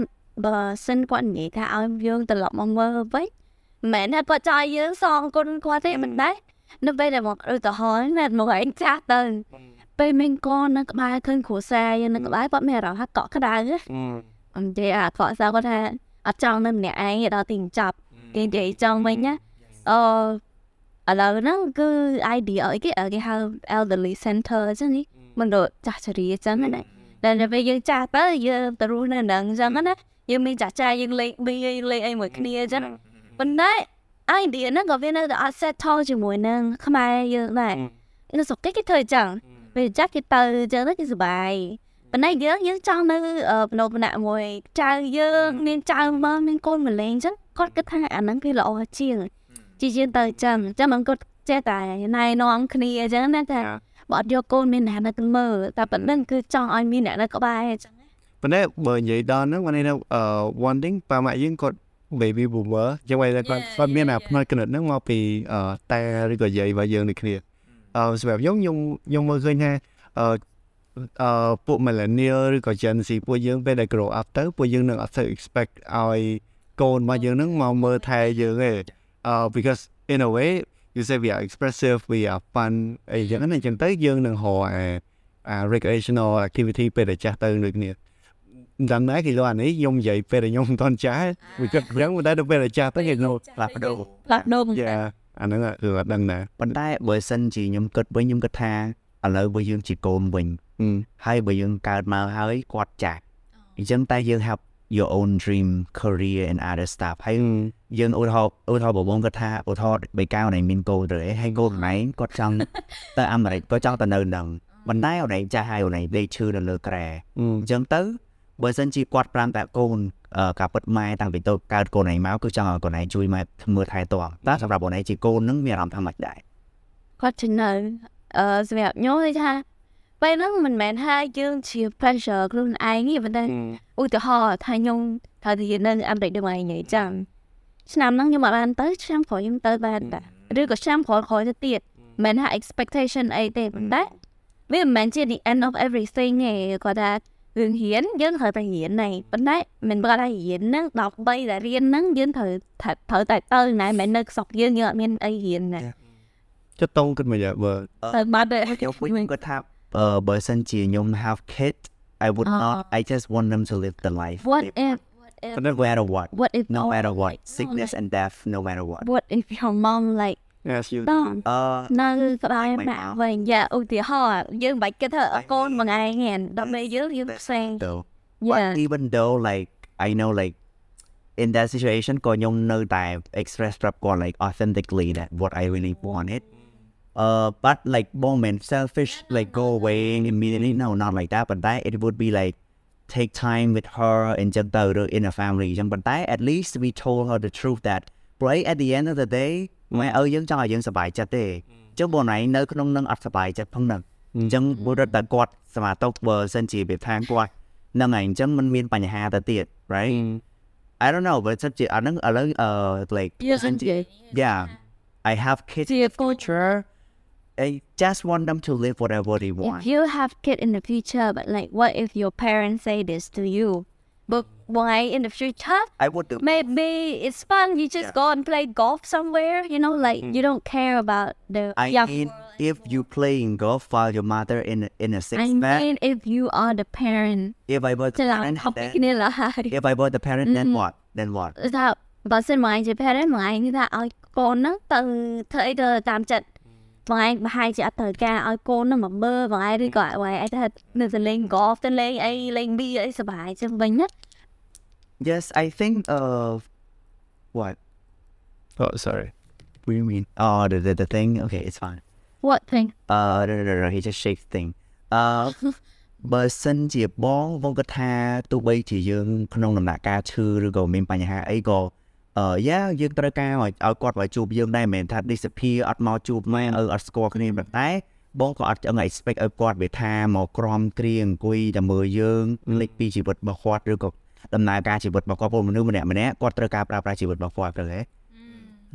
បើសិនគាត់និយាយថាឲ្យយើងត្រឡប់មកមើលវិញមិនមែនថាគាត់ចង់ឲ្យយើងសងគុណគាត់ទេមិនដែរនៅពេលដែលមកឧទាហរណ៍ណាមកឯងចាស់ទៅពេលមានកូននៅក្បែរឃើញគ្រួសារយើងនៅក្បែរគាត់មានអារម្មណ៍ថាកក់ក្ដៅណា Ừ. អញ្ចឹងអាគ្រួសារគាត់ថាអត់ចង់នៅម្នាក់ឯងទេដល់ទីបញ្ចប់គេនិយាយចង់វិញណាអឺឥឡូវហ្នឹងគឺ idea អីគេគេហៅ elderly center អញ្ចឹងនេះមិនដូចចាស់ជរាអញ្ចឹងណាតែ ដល់ពេលយើងចាស់ទៅយើងទៅរស់នៅហ្នឹងអញ្ចឹងណាយើងមានចាស់ចាស់យើងលេងប៊ីយើងលេងអីមួយគ្នាអញ្ចឹងប៉ុន្តែ idea ហ្នឹងក៏វានៅតែអត់ settle ជាមួយនឹងខ្មែរយើងដែរនៅស្រុកគេគេធ្វើអញ្ចឹងពេលចាស់គេទៅអញ្ចឹងទៅគេសុបាយប៉ុន្តែយើងយើងចង់នៅបណោបណៈមួយចៅយើងមានចៅមកមានកូនម្លេងអញ្ចឹងគាត់គិតថាអាហ្នឹងគឺល្អជាងជាជាងទៅអញ្ចឹងអញ្ចឹងមិនគាត់ចេះតែណែនាំគ្នាអញ្ចឹងណាថា បើអត់យកកូនមានអ្នកនៅទៅមើលតែប៉ុណ្្នឹងគឺចង់ឲ្យមានអ្នកនៅក្បែរអញ្ចឹងប៉ុន្តែបើនិយាយដល់ហ្នឹង મને នៅអឺ one thing ប៉ាម៉ាក់យើងគាត់ baby boomer ចឹងហើយគាត់គាត់មានអាផ្នែកគណិតហ្នឹងមកពីអឺតែឬក៏យាយរបស់យើងដូចគ្នាអឺសម្រាប់ខ្ញុំខ្ញុំខ្ញុំមើលឃើញថាអឺអឺពួក millennial ឬក៏ Gen Z ពួកយើងពេលដែល grow up ទៅពួកយើងនឹងអត់ទៅ expect ឲ្យកូនរបស់យើងហ្នឹងមកមើលថែយើងទេអឺ because in a way you say we are expressive we are fun អីចឹងណាអញ្ចឹងទៅយើងនឹងរកអាអា recreational activity ពេលដែលចាស់ទៅដូចគ្នាមិនដឹងដែរគេលោកអានេះខ្ញុំនិយាយពេលដែលខ្ញុំមិនទាន់ចាស់វាគិតអញ្ចឹងតែដល់ពេលដែលចាស់ទៅគេនោះផ្លាស់ប្ដូរផ្លាស់ប្ដូរយ៉ាអាហ្នឹងគឺអត់ដឹងដែរប៉ុន្តែបើសិនជាខ្ញុំគិតវិញខ្ញុំគិតថាឥឡូវបើយើងជាកូនវិញអឺហើយបើយើងកើតមកហើយគាត់ចាស់អញ្ចឹងតែយើង have your own dream career and other stuff ហើយយើងឧទាហរណ៍ឧទាហរណ៍បងបងគាត់ថាឧទាហរណ៍បីកៅណៃមានកូនទៅហើយកូនណៃគាត់ចង់ទៅអាមេរិកគាត់ចង់ទៅនៅនឹងប៉ុន្តែអូនឯងចាស់ហើយអូនឯងលេខឈឺនៅលើក្រែអឺអញ្ចឹងទៅបើសិនជាគាត់ប្រាំតែកូនអឺការពិតម៉ែតាំងពីតូចកើតកូនឯងមកគឺចង់ឲ្យកូនឯងជួយម៉ែមើលថែទាំតែសម្រាប់អូនឯងជាកូននឹងមានអារម្មណ៍ថាម៉េចដែរគាត់ជំនៅអឺសម្រាប់ខ្ញុំគឺថា ពេលហ្នឹងមិនមែនថាយើងជា pressure ខ្លួនឯងទេប៉ុន្តែឧទាហរណ៍ថាខ្ញុំត្រូវទៅនៅអាមេរិកដូចមកនិយាយចឹងឆ្នាំហ្នឹងខ្ញុំអត់បានទៅឆ្នាំក្រោយខ្ញុំទៅបានដែរឬក៏ឆ្នាំក្រោយក្រោយទៅទៀតមិនមែនថា expectation អីទេប៉ុន្តែវាមិនមែនជា the end of everything ទេគាត់ថារឿងរៀនយើងត្រូវតែរៀនណែប៉ុន្តែមិនប្រកាសថារៀនហ្នឹង13តែរៀនហ្នឹងយើងត្រូវត្រូវតែទៅណែមិនមែននៅស្រុកយើងយើងអត់មានអីរៀនណែចិត្តតងគិតមកយ៉ាបើទៅបាត់ទេខ្ញុំវិញគាត់ថា អឺបើសិនជាខ្ញុំ have kid I would not I just want them to live the life What if what if no matter what what if no oh, matter what no, sickness and death no matter what what if your mom like អាសយូដល់អឺនៅក្បែរ my ម៉ាក់ mom. វិញយ៉ាឧទាហរណ៍យើងមិនបាច់គិតថា I កូន mean, មួយថ្ងៃហ្នឹងដល់ពេលយើងយើងផ្សេង though but Yeah even though like I know like in that situation ក៏ខ្ញុំនៅតែ express ប្រាប់គាត់ like authentically that what I really wanted uh but like moment selfish like go away immediately no not like that but that it would be like take time with her and ចឹងទៅឬ in a family ចឹងប៉ុន្តែ at least we told her the truth that right at the end of the day ម៉ែឪយើងចង់ឲ្យយើងសប្បាយចិត្តទេចឹងបងណៃនៅក្នុងនឹងអត់សប្បាយចិត្តផងហ្នឹងអញ្ចឹងបុរសតែគាត់សមាតុកបើសិនជាវាថាគាត់ហ្នឹងហើយអញ្ចឹងมันមានបញ្ហាទៅទៀត right I don't know but សិនជាអាហ្នឹងឥឡូវអឺ like យើងសិនជា yeah I have kids ជា future I just want them to live whatever they want. If you have kid in the future, but like, what if your parents say this to you? But why in the future? I would do. Maybe it's fun. You just yeah. go and play golf somewhere. You know, like mm. you don't care about the. I young mean, if you playing golf while your mother in in a six I mean, if you are the parent. If I were the parent, then, if I were the parent, then what? Then what? That, Bà xin mời chị parent mời người ta ở con nó từ thời giờ tạm កូនហ្នឹងទៅធ្វើអីទៅតាមចិត្តមកឯងប្រហែលជាអត់ត្រូវការឲ្យកូនហ្នឹងមកមើលមកឯងឬក៏ឲ្យឯងថានៅទៅលេង golf ទៅលេងអីលេងប៊ីអីសប្បាយចឹងវិញណា yes I think uh what Oh sorry what do you mean oh the the, the thing okay it's fine what thing uh no, no, no, no, he just shakes thing uh បើសិនជាបងបងគាត់ថាទោះបីជាយើងក្នុងដំណាក់កាលឈឺឬក៏មានបញ្ហាអីក៏អឺ យ៉ាយើងត្រូវការឲ្យឲ្យគាត់មកជួបយើងដែរមិនមែនថា disappear អត់មកជួបម៉ែអឺអត់ស្គាល់គ្នាប៉ុន្តែបងក៏អត់ចង់ expect ឲ្យគាត់វាថាមកក្រំគ្រាអង្គុយតែមើលយើងលេចពីជីវិតរបស់គាត់ឬក៏ដំណើរការជីវិតរបស់គាត់ព្រោះមនុស្សម្នាក់ម្នាក់គាត់ត្រូវការប្រើប្រាស់ជីវិតរបស់គាត់ទៅហ៎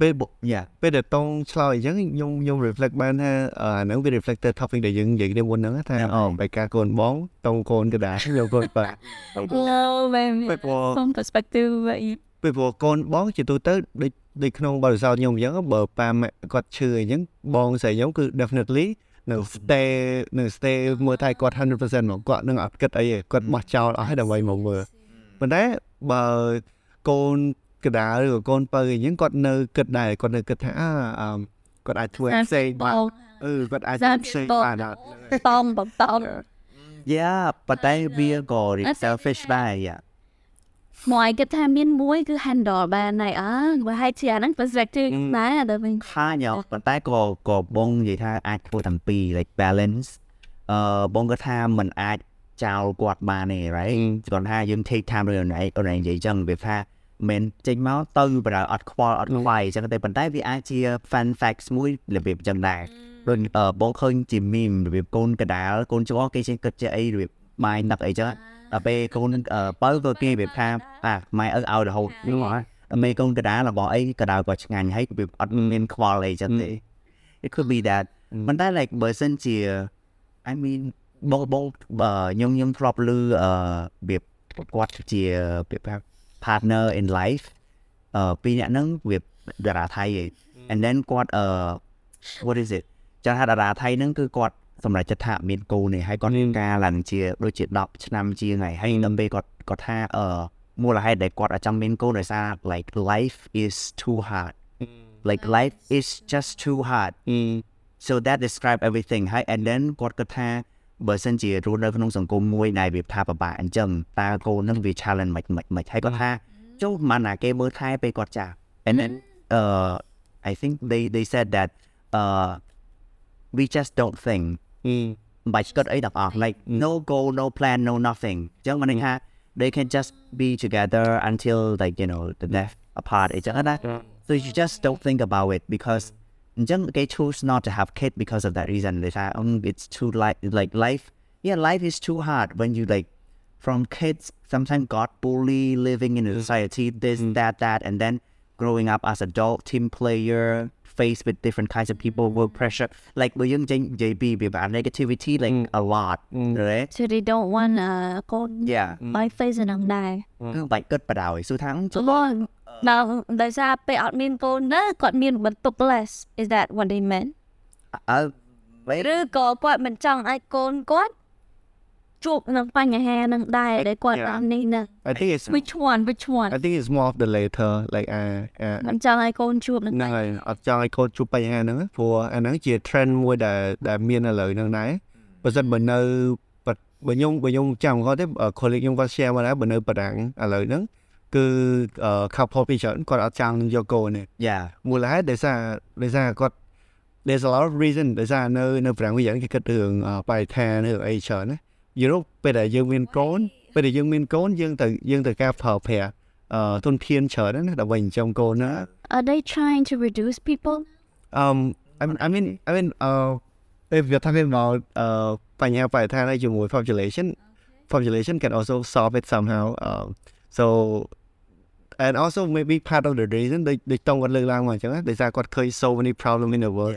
ពេលយ៉ាពេលដែលតងឆ្លើយអញ្ចឹងខ្ញុំខ្ញុំ reflect បានថាអឺអាហ្នឹងវា reflect ទៅ topic ដែលយើងនិយាយគ្នាមុនហ្នឹងថាអូបែការកូនបងតងកូនកដាខ្ញុំកូនបា no maybe ពេលព្រោះ from perspective ពេលព្រោះកូនបងជាទូទៅដូចដូចក្នុងបរិស័ទខ្ញុំអញ្ចឹងបើប៉ាម៉ាក់គាត់ឈឺអញ្ចឹងបងស្រីខ្ញុំគឺ definitely នៅ stay នៅ stay មើលថែគាត់100%មកគាត់នឹងអត់គិតអីទេគាត់បោះចោលអស់ហើយដើម្បីមកមើលប៉ុន្តែបើកូនកដាលឬក៏កូនបើអញ្ចឹងគាត់នៅគិតដែរគាត់នៅគិតថាអើអឺគាត់អាចធ្វើផ្សេងបានអឺគាត់អាចធ្វើផ្សេងបានអត់តំបំតំ yeah ប៉ុន្តែវាក៏ selfish ដែរ yeah មួយគិតថាមានមួយគឺ handle បានហើយអើបើហើយជាអាហ្នឹង perspective ដែរដល់វិញខាញប៉ុន្តែក៏ក៏បងនិយាយថាអាចធ្វើទាំងពីរ like balance អឺបងក៏ថាมันអាចចោលគាត់បានទេ right គាត់ថាយើង take time រឿងណៃអូននិយាយចឹងវាថាមិនចេញមកទៅបើអត់ខ្វល់អត់ខ្វាយចឹងតែប៉ុន្តែវាអាចជា fun facts មួយរបៀបចឹងដែរដូចបងឃើញជា meme របៀបកូនកដាលកូនច្បងគេចេះគិតជាអីរបៀប បាយនឹកអីចឹងដល់ពេលកូនបើក៏គេរបៀបថាអាម៉ែឪឲ្យរហូតហ្នឹងហ៎ដល់ពេលកូនកដាលរបស់អីកដាលក៏ឆ្ងាញ់ហើយរបៀបអត់មានខ្វល់អីចឹងទេ it could be that ប៉ុន្តែ like បើសិនជា I mean បងបងខ្ញុំខ្ញុំធ្លាប់ឮអឺរបៀបគាត់ជារបៀបថា partner in life អឺពីរអ្នកហ្នឹងវាតារាថៃឯង and then គាត់អឺ what is it ចាស់ថាតារាថៃហ្នឹងគឺគាត់ សម្រាប់ចិត្តថាមានកូននេះហើយគាត់មានការឡើងជាដូចជា10ឆ្នាំជាងហើយហើយដល់ពេលគាត់គាត់ថាអឺមូលហេតុដែលគាត់អត់ចង់មានកូនដោយសារ like life is too hard like life is just too hard so that describe everything ហើយ and then គាត់គិតថាបើសិនជារស់នៅក្នុងសង្គមមួយដែលវាថាពិបាកអញ្ចឹងតើកូននឹងវា challenge មិនមិនមិនហើយគាត់ថាចូលមិនណាគេមើលថែពេលគាត់ចាស់ and then uh I think they they said that uh we just don't think Mm. But bicycle eight of off like no goal no plan no nothing. chẳng they can just be together until like you know the death apart so you just don't think about it because they choose not to have kid because of that reason. They say um, it's too like like life yeah life is too hard when you like from kids sometimes got bully living in a society this mm. that that and then growing up as adult team player faced with different kinds of people work pressure like បើយើងចេញនិយាយពីវា negativity like a lot right so they don't want uh កូន yeah បាយ face ហ្នឹងដែរ បាច់គិតបដ ாய் សួរថា បងដល់ដោយសារពេលអត់មានកូនណាគាត់មានបន្ទុក less is that what they meant អើ ឬក៏គាត់មិនចង់ឲ្យកូនគាត់ ជួបនឹងបញ្ហានឹងដែរដែលគាត់អត់នេះណា I think it's which one which one I think it's more of the later like អាអាមិនចង់ឲ្យកូនជួបនឹងហ្នឹងហើយអត់ចង់ឲ្យកូនជួបបញ្ហាហ្នឹងព្រោះអាហ្នឹងជា trend មួយដែលដែលមានឥឡូវហ្នឹងដែរបើសិនបើនៅបើខ្ញុំបើខ្ញុំចាំគាត់ទេ colleague ខ្ញុំគាត់ share មកដែរបើនៅបារាំងឥឡូវហ្នឹងគឺ couple ពីច្រើនគាត់អត់ចង់យកកូនទេ yeah មូលហេតុដោយសារដោយសារគាត់ there's a lot of reason ដោយសារនៅនៅប្រាំងវិញគេគិតរឿងបរិស្ថានឬអីច្រើនណា យល់ពេលដែលយើងមានកូនពេលដែលយើងមានកូនយើងទៅយើងទៅការប្រើប្រាស់អឺទុនធានច្រើនណាដើម្បីចិញ្ចឹមកូនណា are they trying to reduce people um I mean I mean I mean uh if you're talking about uh បញ្ហាបរិស្ថានហើយជាមួយ population population can also solve it somehow um so and also maybe part of the reason ដូចដូចតង់គាត់លើកឡើងមកអញ្ចឹងដោយសារគាត់ឃើញ so many problem in the world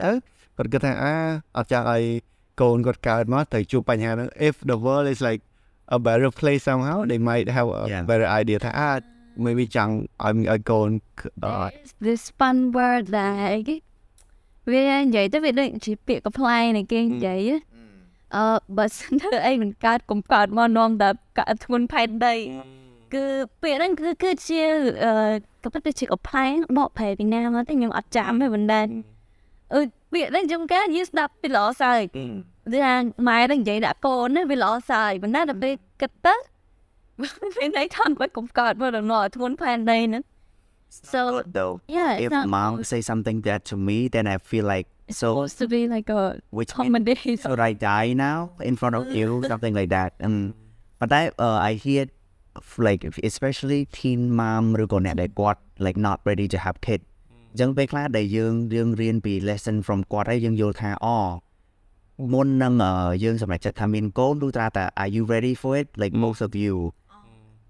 គាត់គិតថាអាអត់ចង់ឲ្យ កូនគាត់កើតមកទៅជួបបញ្ហាហ្នឹង if the world is like a better place somehow they might have a Yeah. better idea ថាអា maybe ចង់ឲ្យឲ្យកូនអឺ this fun word ដែរគេវានិយាយទៅវាដូចជាពាក្យកំ pl ែងនៃគេនិយាយអឺបើសិនទៅអីមិនកើតកុំកើតមកនាំតែកាត់ធ្ងន់ផែនដីគឺពាក្យហ្នឹងគឺគឺជាអឺក៏ពិតទៅជាកំ pl ែងបកប្រែពីណាមកតែខ្ញុំអត់ចាំទេបណ្ដាអឺ ពាក្យហ្នឹងខ្ញុំកាយស្ដាប់ពីល្អសើច គឺថាម៉ែនឹងនិយាយដាក់កូនណាវាល្អសើចប៉ុន្តែដល់ពេលគិតទៅ ពេលណៃថនបានកុំកើតមកដល់នោះធ្ងន់ផែនដីហ្នឹង so good though yeah if it's not mom say something that to me then I feel like so supposed to be like a which means comedy should I die now in front of you something like that um but I uh, I hear f- like especially teen mom ឬក៏អ្នកដែលគាត់ like not ready to have kid អញ្ចឹងពេលខ្លះដែលយើងយើងរៀនពី lesson from គាត់ហើយយើងយល់ថាអូមុននឹងអឺយើងសម្រេចចិត្តថាមានកូនទូត្រាតែ are you ready for it like most of you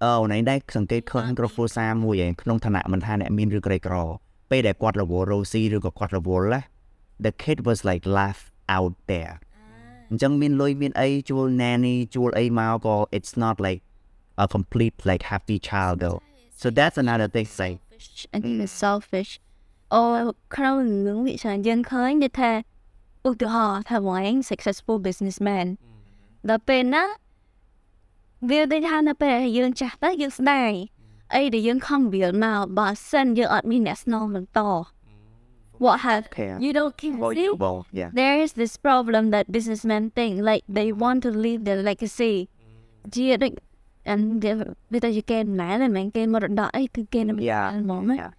អឺណៃដែរសង្កេតឃើញក្រុមគ្រួសារមួយឯងក្នុងឋានៈមិនថាអ្នកមានឬក្រីក្រ ពេលដែលគាត់រវល់រោស៊ីឬក៏គាត់រវល់ណា the kid was like laugh out there អញ្ចឹងមានលុយមានអីជួល nanny ជួលអីមកក៏ it's not like a complete like happy child though so that's another thing say and he is selfish អូក្នុងរឿងវិច្រើនយើងឃើញដូចថាឧឧទាហរណ៍ថាបងឯង successful businessman ដល់ពេលណាវាដូចថានៅពេលយើងចាស់ទៅយើងស្ដាយអីដែលយើងខំវាលមកបើសិនយើងអត់មានអ្នកស្នងបន្ត what have care you don't care see? valuable yeah there is this problem that businessmen think like they want to leave their legacy ជាដូចអានវាទៅជាគេណែតែមិនគេមរតកអីគឺគេនឹង Yeah. ហ្មងណា Yeah.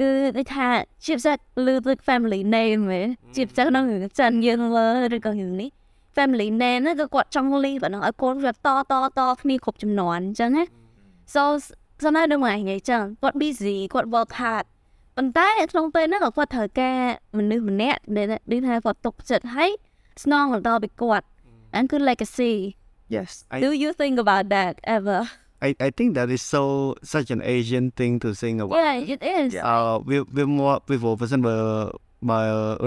គឺដូចថាជាពិសេសលើលើ family name ហ៎ជាពិសេសក្នុងរឿងចិនយើងលើឬក៏រឿងនេះ family name ហ្នឹងគឺគាត់ចង់លីប៉ុណ្ណឹងឲ្យកូនវាតតតគ្នាគ្រប់ចំនួនអញ្ចឹងណា so សម្រាប់ដល់មកឯងអញ្ចឹងគាត់ busy គាត់ work hard ប៉ុន្តែក្នុងពេលហ្នឹងក៏គាត់ត្រូវការមនុស្សម្នាក់ដែលដូចថាគាត់ទុកចិត្តឲ្យស្នងបន្តពីគាត់អានគឺ legacy yes I- do you think about that ever I I think that is so such an Asian thing to think about yeah it is អឺវាវាមកពីព្រោះបើសិនបើបើ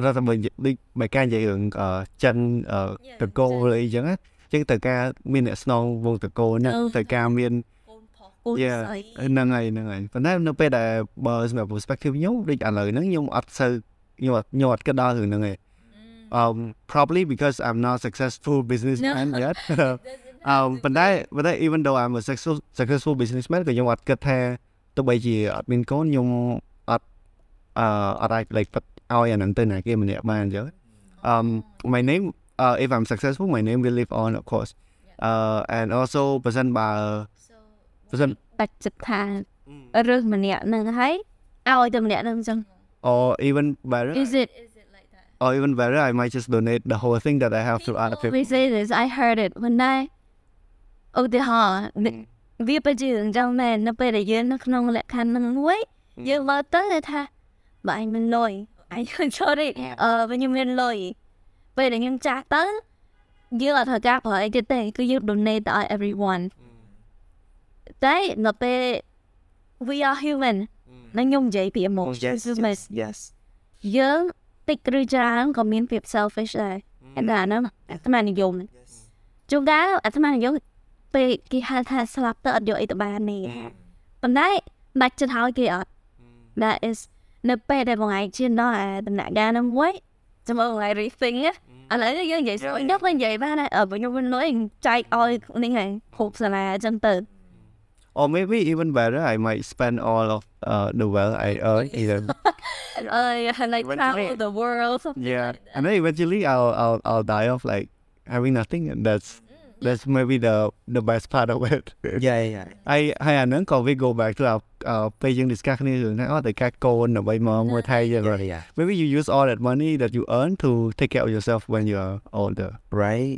រដ្ឋបាលដូចមកការនិយាយរឿងអឺចិនអឺតកូលអីចឹងណាអញ្ចឹងត្រូវការមានអ្នកស្នងវងតកូលណា Ừ. ត្រូវការមានអូន Yeah. ស្អីហ្នឹងហើយហ្នឹងហើយប៉ុន្តែនៅពេលដែលបើសម្រាប់ perspective ខ្ញុំដូចឥឡូវហ្នឹងខ្ញុំអត់សូវខ្ញុំអត់ខ្ញុំអត់គិតដល់រឿងហ្នឹងទេ um probably because I'm not successful businessman yet um ប៉ុន្តែប៉ុន្តែ even though I'm a successful successful businessman ក៏ខ្ញុំអត់គិតថាទោះបីជាអត់មានកូនខ្ញុំអត់អឺអត់អាច like ឲ្យអាហ្នឹងទៅណាគេម្នាក់បានអញ្ចឹង um my name uh, if I'm successful my name will live on of course uh and also បើសិនបើបើសិន បាច់ចិត្តថារើសម្នាក់ហ្នឹងហើយឲ្យតែម្នាក់ហ្នឹងអញ្ចឹង or even better is it or even better I might just donate the whole thing that I have to other people we say this I heard it when I ឧទាហរណ៍វាពិតជាអញ្ចឹងមែននៅពេលដែលយើងនៅក្នុងលក្ខខណ្ឌហ្នឹងមួយយើងមើលទៅគេថាបើអញមានលុយអញ sorry អឺបើខ្ញុំមានលុយពេលដែលខ្ញុំចាស់ទៅយើងអត់ត្រូវការប្រើអីទៀតទេគឺយើង donate ទៅឲ្យ everyone តែនៅពេល we are human នឹងខ្ញុំនិយាយពី oh, emotion yes human yes yes យើងតិចឬច្រើនក៏មានភាព selfish ដែរតែអាហ្នឹងអាត្មានិយមជួនកាលអាត្មានិយម ពេលគេហៅថាស្លាប់ទៅអត់យកអីទៅបាននេះប៉ុន្តែដាច់ចិត្តហើយគេអត់ that is នៅពេលដែលបងឯងជឿនដល់អាដំណាក់កាលហ្នឹងមួយចាំមើលបងឯង rethink ណាឥឡូវនេះយើងនិយាយស្អុយដល់វិញនិយាយបានហើយអឺបើខ្ញុំមានលុយចែកឲ្យនេះហើយគ្រប់សាលាអញ្ចឹងទៅ or maybe even better I might spend all of uh, the wealth I earn either អើយ like travel the world yeah and then eventually I'll I'll I'll die of like having nothing and that's that's maybe the the best part of it yeah yeah ហើយហើយអាហ្នឹងក៏វា go back to our អឺពេលយើង discuss គ្នារឿងថាអត់តែការកូនដើម្បីមកមួយថៃយើង yeah yeah maybe you use all that money that you earn to take care of yourself when you are older right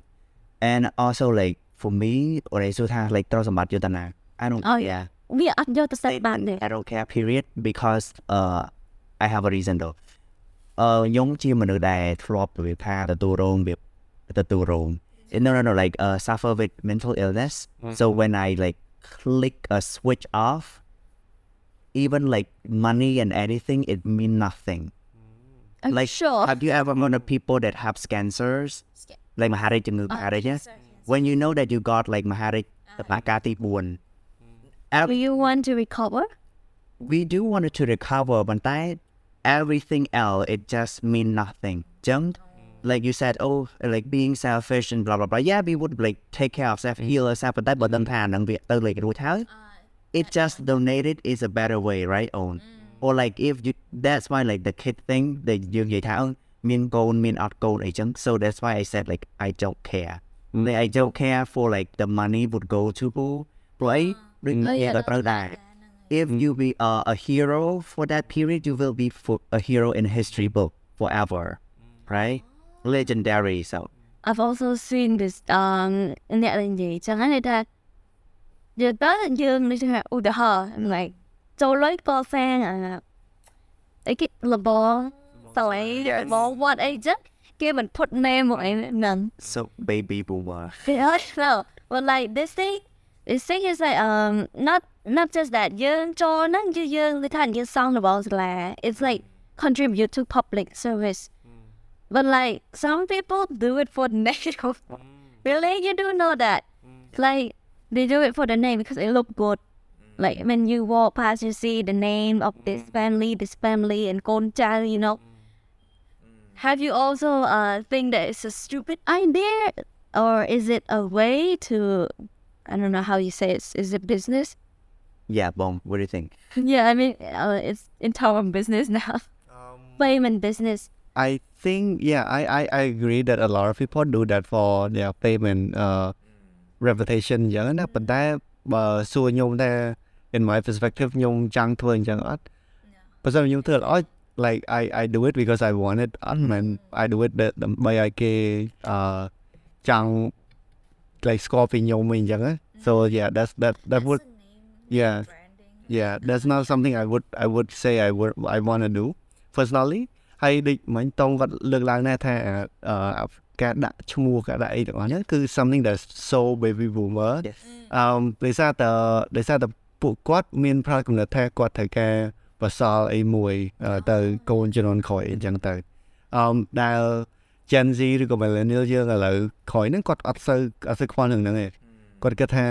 and also like for me អរេសុថា like ត្រូវសម្បត្តិយុទ្ធនា I don't Oh, yeah វាអត់យកទៅសិតបានទេ I don't care period because uh I have a reason though អឺខ្ញុំជាមនុស្សដែលធ្លាប់របៀបថាទទួលរងរបៀបទទួលរង Eh, no no no like uh, suffer with mental illness mm-hmm. so when i like click a switch off even like money and anything it mean nothing mm. I'm like sure have you ever known people that have cancers like mahari uh, yes. when you know that you got like mahari uh, Makati Buon. Do you want to recover? We do want to recover, but everything else it just mean nothing. Don't like you said, oh, like being selfish and blah blah blah. Yeah, we would like take care of self heal ourselves, but that doesn't mm. pan and tự uh, like it how it just donated is a better way, right? On or like if you that's why like the kid thing that you get out mean gold mean out gold agent. So that's why I said like I don't care. Mm. Like I don't care for like the money would go to who play. Yeah, if mm. you be uh, a hero for that period, you will be for a hero in history book forever, right? Legendary. So I've also seen this um អ្នកនិយាយចឹងហ្នឹងថាយើងទៅយើងនេះថាឧទាហរណ៍ like ចូលលុយកសាងអាអីគេលបងតឡៃលបង what អីចឹងគេមិន put name មកអីហ្នឹង so baby boomer. Yeah, no. But like this thing, this thing is like um not not just that យើងចូលហ្នឹងគឺយើងគឺថាយើងសង់របស់សាលា It's like contribute to public service. But like some people do it for the name. Mm. really, you do know that? Mm. Like they do it for the name because it look good. Mm. Like when you walk past, you see the name of this family, this family, and Konjang, you know. Have you also uh, think that it's a stupid idea, or is it a way to, I don't know how you say it, is it business? Yeah, bomb. What do you think? yeah, I mean, uh, it's in terms of business now. Um, and business I think yeah, I, I I agree that a lot of people do that for their fame and uh reputation អញ្ចឹងណាប៉ុន្តែបើសួរខ្ញុំតែ in my perspective ខ្ញុំចង់ធ្វើអញ្ចឹងអត់បើសិនខ្ញុំធ្វើអត់ like I I do it because I want it អត់មែន I do it ដើម្បីឲ្យគេអឺចង់ like ស្គាល់ពីខ្ញុំវិញអញ្ចឹងណា so yeah that's that that would yeah yeah that's not something I would I would say I would I want to do personally ហើយដូចមិញតងគាត់លើកឡើងដែរថាអឺការដាក់ឈ្មោះការដាក់អីទាំងអស់ហ្នឹងគឺ something that so baby boomer yes អឺដោយសារតដោយសារតពួកគាត់មានផ្នត់កំណត់ថាគាត់ត្រូវការបសល់អីមួយអឺទៅកូនជំនាន់ក្រោយអញ្ចឹងទៅអឺដែល Gen Z ឬក៏ Millennial យើងឥឡូវក្រោយហ្នឹងគាត់អត់សូវអត់សូវខ្វល់នឹងហ្នឹងទេគាត់គិតថា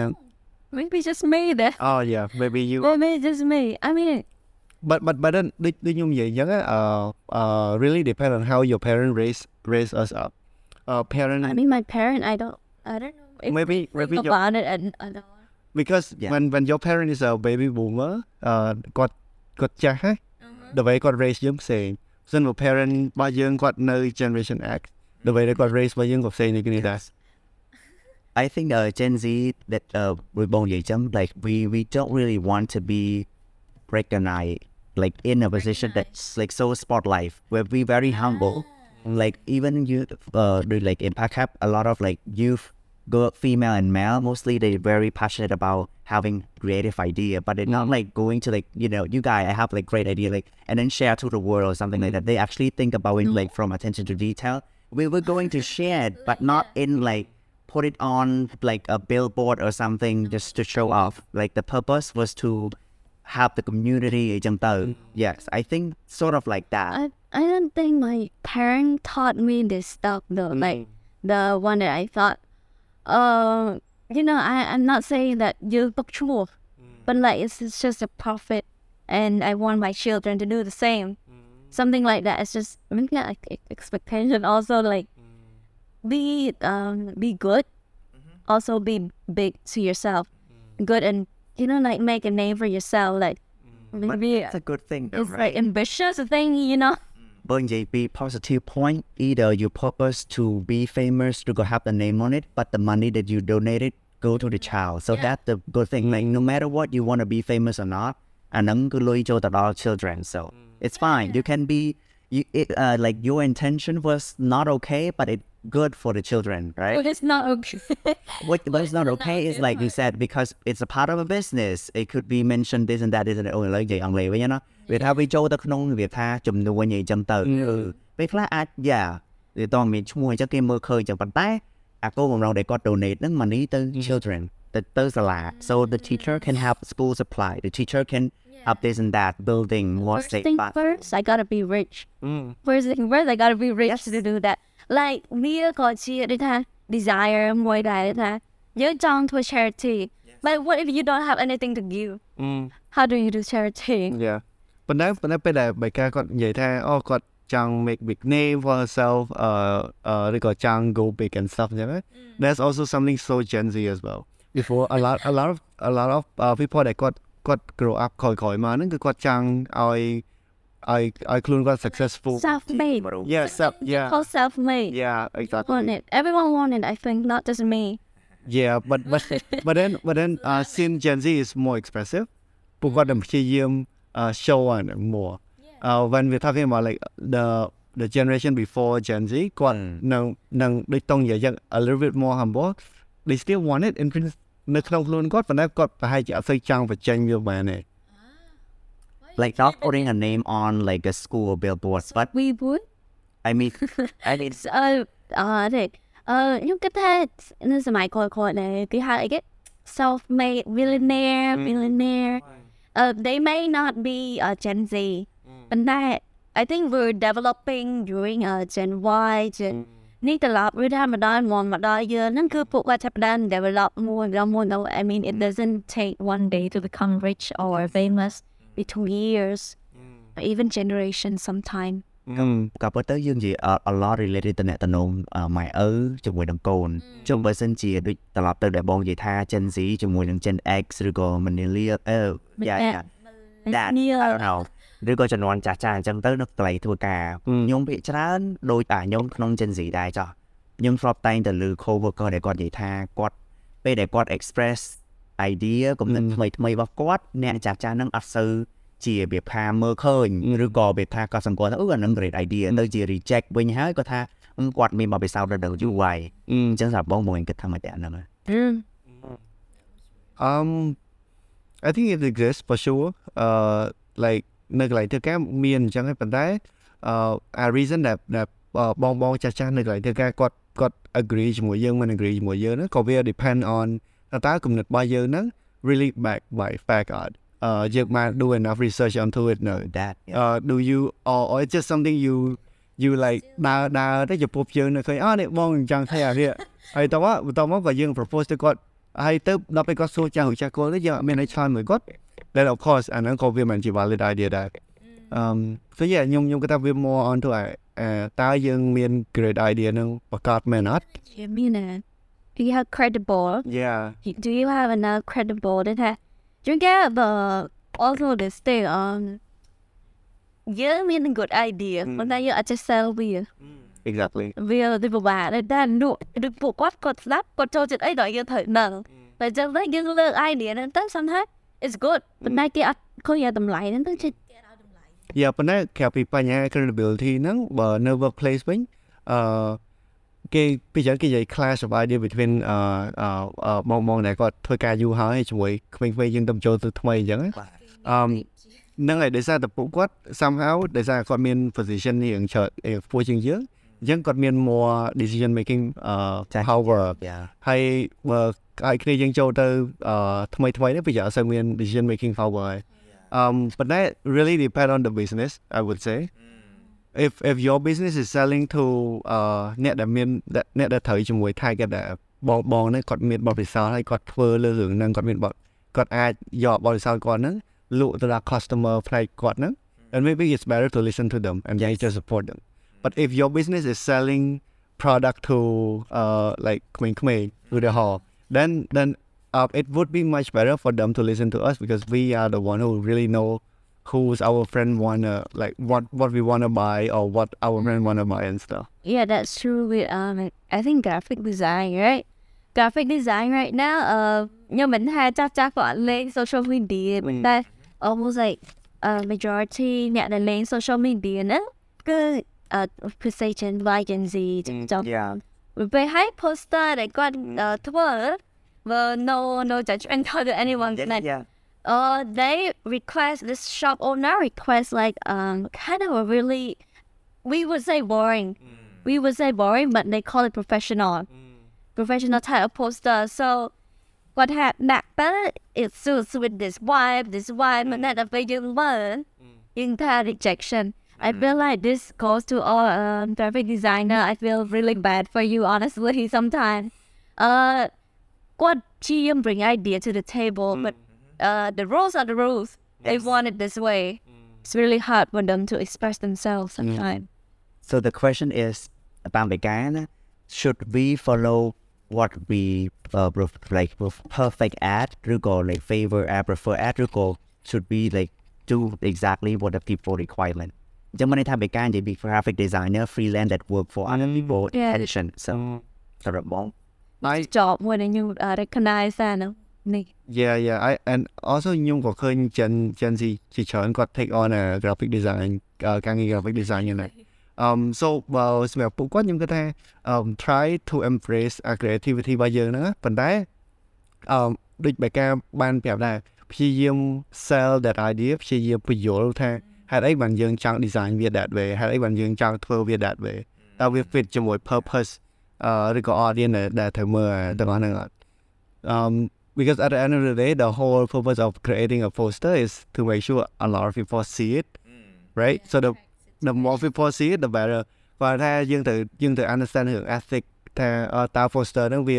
Maybe just me then. oh yeah maybe you Maybe just me. I mean, but but but then ដូចដូចខ្ញុំនិយាយអញ្ចឹងអឺអឺ really depend on how your parent raise raise us up uh parent I mean, my parent. I don't. I don't know. If maybe they maybe think your about it, and I don't. because Yeah. when when your parent is a baby boomer អឺគាត់គាត់ចាស់ហ៎ដើម្បីគាត់ raise យើងផ្សេងសិនបើ parent របស់យើងគាត់នៅ generation X ដើម្បីតែគាត់ raise របស់យើងក៏ផ្សេងដូចគ្នាដែរ I think uh, Gen Z that uh with Bong Ye Chum, like we we don't really want to be recognized like in a position that's like so spotlight. Where we very humble. Like even you uh do like impact have a lot of like youth girl female and male mostly they very passionate about having creative idea but they're not like going to like you know you guys I have like great idea like and then share to the world or something like that. They actually think about it like from attention to detail. We were going to share it but not in like put it on like a billboard or something just to show off like the purpose was to have the community អីចឹងទៅ yes I think sort of like that I I don't think my parent taught me this stuff though. Like the one that I thought, uh, you know, I I'm not saying that you book true, but like it's, it's just a profit, and I want my children to do the same. Something like that. It's just maybe like e- expectation. Also, like be um be good. Also be big to yourself, good and you know like make a name for yourself. Like mm. maybe it's a good thing though, it's right? like ambitious thing, you know. Mm. But JP positive point, either you purpose to be famous to go have the name on it, but the money that you donated go to the child. So that's the good thing. Like no matter what you want to be famous or not, and then go to all children. So mm. it's fine. You can be you it, uh, like your intention was not okay, but it good for the children, right? But it's not okay. What but it's not okay is like you said because it's a part of a business. It could be mentioned this and that this and that អូឥឡូវនិយាយអង់គ្លេសវិញណាវាថាវាចូលទៅក្នុងវាថាចំនួនអីចឹងទៅពេលខ្លះអាចយ៉ាវាតមានឈ្មោះអញ្ចឹងគេមើលឃើញចឹងប៉ុន្តែអាគោលបំណងដែលគាត់ donate ហ្នឹង money ទៅ children ទៅទៅសាលា so the teacher can help school supply the teacher can help this and that building more First safe thing but first, I gotta be rich. First thing first, I gotta be rich to do that. Like we có chia đi tha desire mỗi đại đi tha nhớ trong to charity. But what if you don't have anything to give? How do you do charity? Yeah ប៉ុន្តែប៉ុន្តែពេលដែលបេកាគាត់និយាយថាអូគាត់ចង់ make big name for herself អឺអឺឬក៏ចង់ go big and stuff អញ្ចឹងណា That's also something so Gen Z as well before a lot a lot of a lot of uh, people ដែលគាត់គាត់ grow up ក្រោយក្រោយមកហ្នឹងគឺគាត់ចង់ឲ្យ ឲ្យឲ្យខ្លួនគាត់ successful Self-made. yeah self yeah Called self-made. yeah exactly Want it. Everyone want it. I think not just me. Yeah, but but but then but then uh, since Gen Z is more expressive, ពួកគាត់នឹងព្យាយាម uh, show on it more. Uh, when we're talking about like the the generation before Gen Z គាត់នៅនឹងដូចតង់និយាយយ៉ាង a little bit more humble they still want it in prin- នៅក្នុងខ្លួនគាត់ប៉ុន្តែគាត់ប្រហែលជាអត់សូវចង់បញ្ចេញវាបានទេ like not putting a name on like a school billboard but We would. I mean I mean uh, uh, thì uh, nhưng cái thế nên sớm mai coi coi này cái hai cái self-made millionaire millionaire uh, they may not be uh, Gen Z but that I think we're developing during uh, Gen Y Gen នេះត្រឡប់វាថាម្ដងមកម្ដងយើងហ្នឹងគឺពួកគាត់ចាប់ផ្ដើម develop more and more no I mean it doesn't take one day to become rich or famous be two years or even generation sometime ក៏ប៉ុន្តែយើងនិយាយ a- a lot related ទៅអ្នកតំណងម៉ែឪជាមួយនឹងកូនចុះបើសិនជាដូចត្រឡប់ទៅដែលបងនិយាយថា Gen Z ជាមួយនឹង Gen X ឬក៏ Millennial អឺយ៉ាយ៉ា Dad I don't know ឬក៏ចំនួនចាស់ចាស់អញ្ចឹងទៅនៅកន្លែងធ្វើការខ្ញុំភាគច្រើនដូចអាខ្ញុំក្នុង Gen Z ដែរចុះខ្ញុំធ្លាប់តែងតែលើ coworker ដែលគាត់និយាយថាគាត់ពេលដែលគាត់ express idea គំនិតថ្មីថ្មីរបស់គាត់អ្នកចាស់ចាស់ហ្នឹងអត់សូវជារបៀបថាមើលឃើញឬក៏របៀបថាគាត់សង្កត់ថាអឺអាហ្នឹង great idea នៅជា reject វិញហើយគាត់ថាអឺគាត់មានបទពិសោធន៍នៅយូរហើយអញ្ចឹងសម្រាប់បងបងគិតថាម៉េចដែរអាហ្នឹង Um I think it exists for sure uh like នៅកន្លែងធ្វើការមានអញ្ចឹងហើយប៉ុន្តែអឺអា reason that that បងបងចាស់ចាស់នៅកន្លែងធ្វើការគាត់គាត់ agree ជាមួយយើងមិន agree ជាមួយយើងហ្នឹងក៏វា depend on តើគំនិតរបស់យើងហ្នឹង really back by fact អត់អឺយើងបាន do enough research onto it no that uh do you or, or it's just something you you like ដើរដើរទៅចំពោះយើងនៅឃើញអត់នេះបងចង់ thấy អានេះហើយតោះមកតោះមកក៏យើង propose ទៅគាត់ហើយទៅដល់ពេលគាត់សួរចាស់ឬចាស់គាត់ទៅយើងអត់មានអីឆ្លើយមួយគាត់ then of course អាហ្នឹងក៏វាមិនជា valid idea ដែរ um so yeah ខ្ញុំខ្ញុំគាត់ថាវា more on to អឺតើយើងមាន great idea ហ្នឹងប្រកាសមែនអត់ You mean it? Do you have credible? yeah Do you have enough credible that ha? You get the also the stay on. You mean a good idea, but then you just sell beer. exactly Beer thì bà bà đây đang nụ được bộ quát cột lắp cột cho chuyện ấy đó you thời nâng. But just like you look idea and then sometimes it's good, but now cái có gì tầm lại nên tới chết. yeah ប៉ុន្តែក្រៅពីបញ្ហា credibility ហ្នឹងបើនៅ workplace វិញអឺ គេពីច្រើនគេនិយាយ clash of idea between អឺអឺបងបងដែលគាត់ធ្វើការយូរហើយជាមួយក្មេងៗយើងទៅចូលទៅថ្មីអញ្ចឹងណាអឺហ្នឹងហើយដោយសារតែពួកគាត់ somehow ដោយសារគាត់មាន position នេះរៀងច្រើនរៀងខ្ពស់ជាងយើងអញ្ចឹងគាត់មាន more decision making អឺ power yeah ហើយបើឲ្យគ្នាយើងចូលទៅអឺថ្មីថ្មីនេះវាអត់សូវមាន decision making power ហើយ um but that really depend on the business I would say if if your business is selling to អឺអ្នកដែលមានអ្នកដែលត្រូវជាមួយ target ដែលបងបងហ្នឹងគាត់មានបទពិសោធន៍ហើយគាត់ធ្វើលើរឿងហ្នឹងគាត់មានបទគាត់អាចយកបទពិសោធន៍គាត់ហ្នឹងលក់ទៅដល់ customer ផ្នែកគាត់ហ្នឹង and maybe it's better to listen to them and Yes. just support them but if your business is selling product to uh like ក្មេងៗឧទាហរណ៍ then then uh, it would be much better for them to listen to us because we are the one who really know who's our friend wanna like what what we wanna buy or what our friend wanna buy and stuff. Yeah, that's true with um I think graphic design, right? Graphic design right now, uh nhưng mình hay chắc chắc gọi lên social media mình đây almost like uh majority nè là lên social media nữa cứ uh precision by Gen Z trong yeah mình phải hay poster để con uh Twitter but no no judgment to anyone yeah uh they request this shop owner request like um kind of a really we would say boring. We would say boring but they call it professional. Professional type of poster. So what happened back then it suits with this vibe this vibe and that a very word in that rejection. I feel like this goes to all um, graphic designer. I feel really bad for you, honestly, sometimes. Uh, what GM bring idea to the table, but uh, the rules are the rules. They Yes. want it this way. It's really hard for them to express themselves sometimes. So the question is about vegan. Should we follow what we uh, pref- like pref- perfect ad ឬក៏ like favor ad prefer ad ឬក៏ should we like do exactly what the people requirement អញ្ចឹងមិនន័យថា vegan និយាយពី graphic designer freelance that work for other people Yeah. attention so សម្រាប់បង I Job when you uh, recognize that. No? Này. yeah yeah I and also ខ្ញុំក៏ឃើញ Gen Gen Z ជាច្រើនគាត់ take on a graphic design អឺការងារ graphic design យ៉ាងណា um so បើសម្រាប់ពួកគាត់ខ្ញុំគិតថា um try to embrace a creativity របស់យើងហ្នឹងណាប៉ុន្តែ អឺដូចបែបការបានប្រាប់ដែរព្យាយាម sell that idea ព្យាយាមបញ្យល់ថាហេតុអីបានយើងចង់ design វា that way ហេតុអីបានយើងចង់ធ្វើវា that way តើវា fit ជាមួយ purpose អឺឬក៏ audience ដែលដែលត្រូវមើលទាំងអស់ហ្នឹងអត់ um because at the end of the day the whole purpose of creating a poster is to make sure a lot of people see it right so the the more people see it the better បើថាយើងត្រូវយើងត្រូវ understand រឿង ethic ថាអឺតើ poster ហ្នឹងវា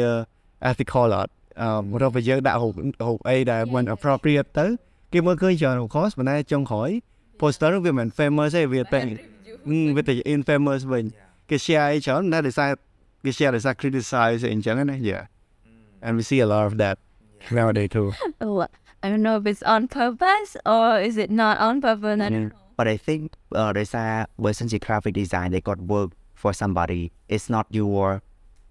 ethical អត់អឺរកបើយើងដាក់រូបរូបអីដែលមិន appropriate ទៅគេមើលឃើញច្រើន of course ប៉ុន្តែចុងក្រោយ poster ហ្នឹងវាមិន famous ទេវាតែវាតែ infamous វិញគេ share អីច្រើនតែដោយសារគេ share ដោយសារ criticize អីអញ្ចឹងណា yeah and we see a lot of that nowadays too Oh, I don't know if it's on purpose or is it not on purpose. I don't know. but I think អឺដោយសារបើសិនជា graphic design they got work for somebody it's not your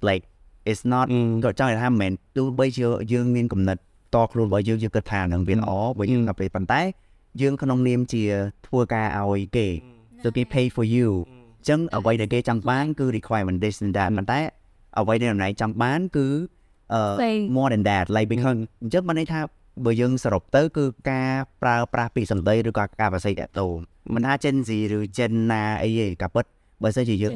like it's not ក៏ចង់និយាយថាមិនមែនទោះបីជាយើងមានគំនិតតខ្លួនរបស់យើងយើងគិតថានឹងវាល្អបើយើងទៅពេលប៉ុន្តែយើងក្នុងនាមជាធ្វើការឲ្យគេ so គេ pay for you អញ្ចឹងអ្វីដែលគេចង់បានគឺ requirement this and that ប៉ុន្តែអ្វីដែលម្នាក់ចង់បានគឺអឺ Play. More than that like because អញ្ចឹងបានន័យថាបើយើងសរុបទៅគឺការប្រើប្រាស់ពាក្យសម្ដីឬក៏ការប្រសិទ្ធតោមិនថា Gen Z ឬ Gen ណាអីទេក៏ពិតបើសិនជាយើង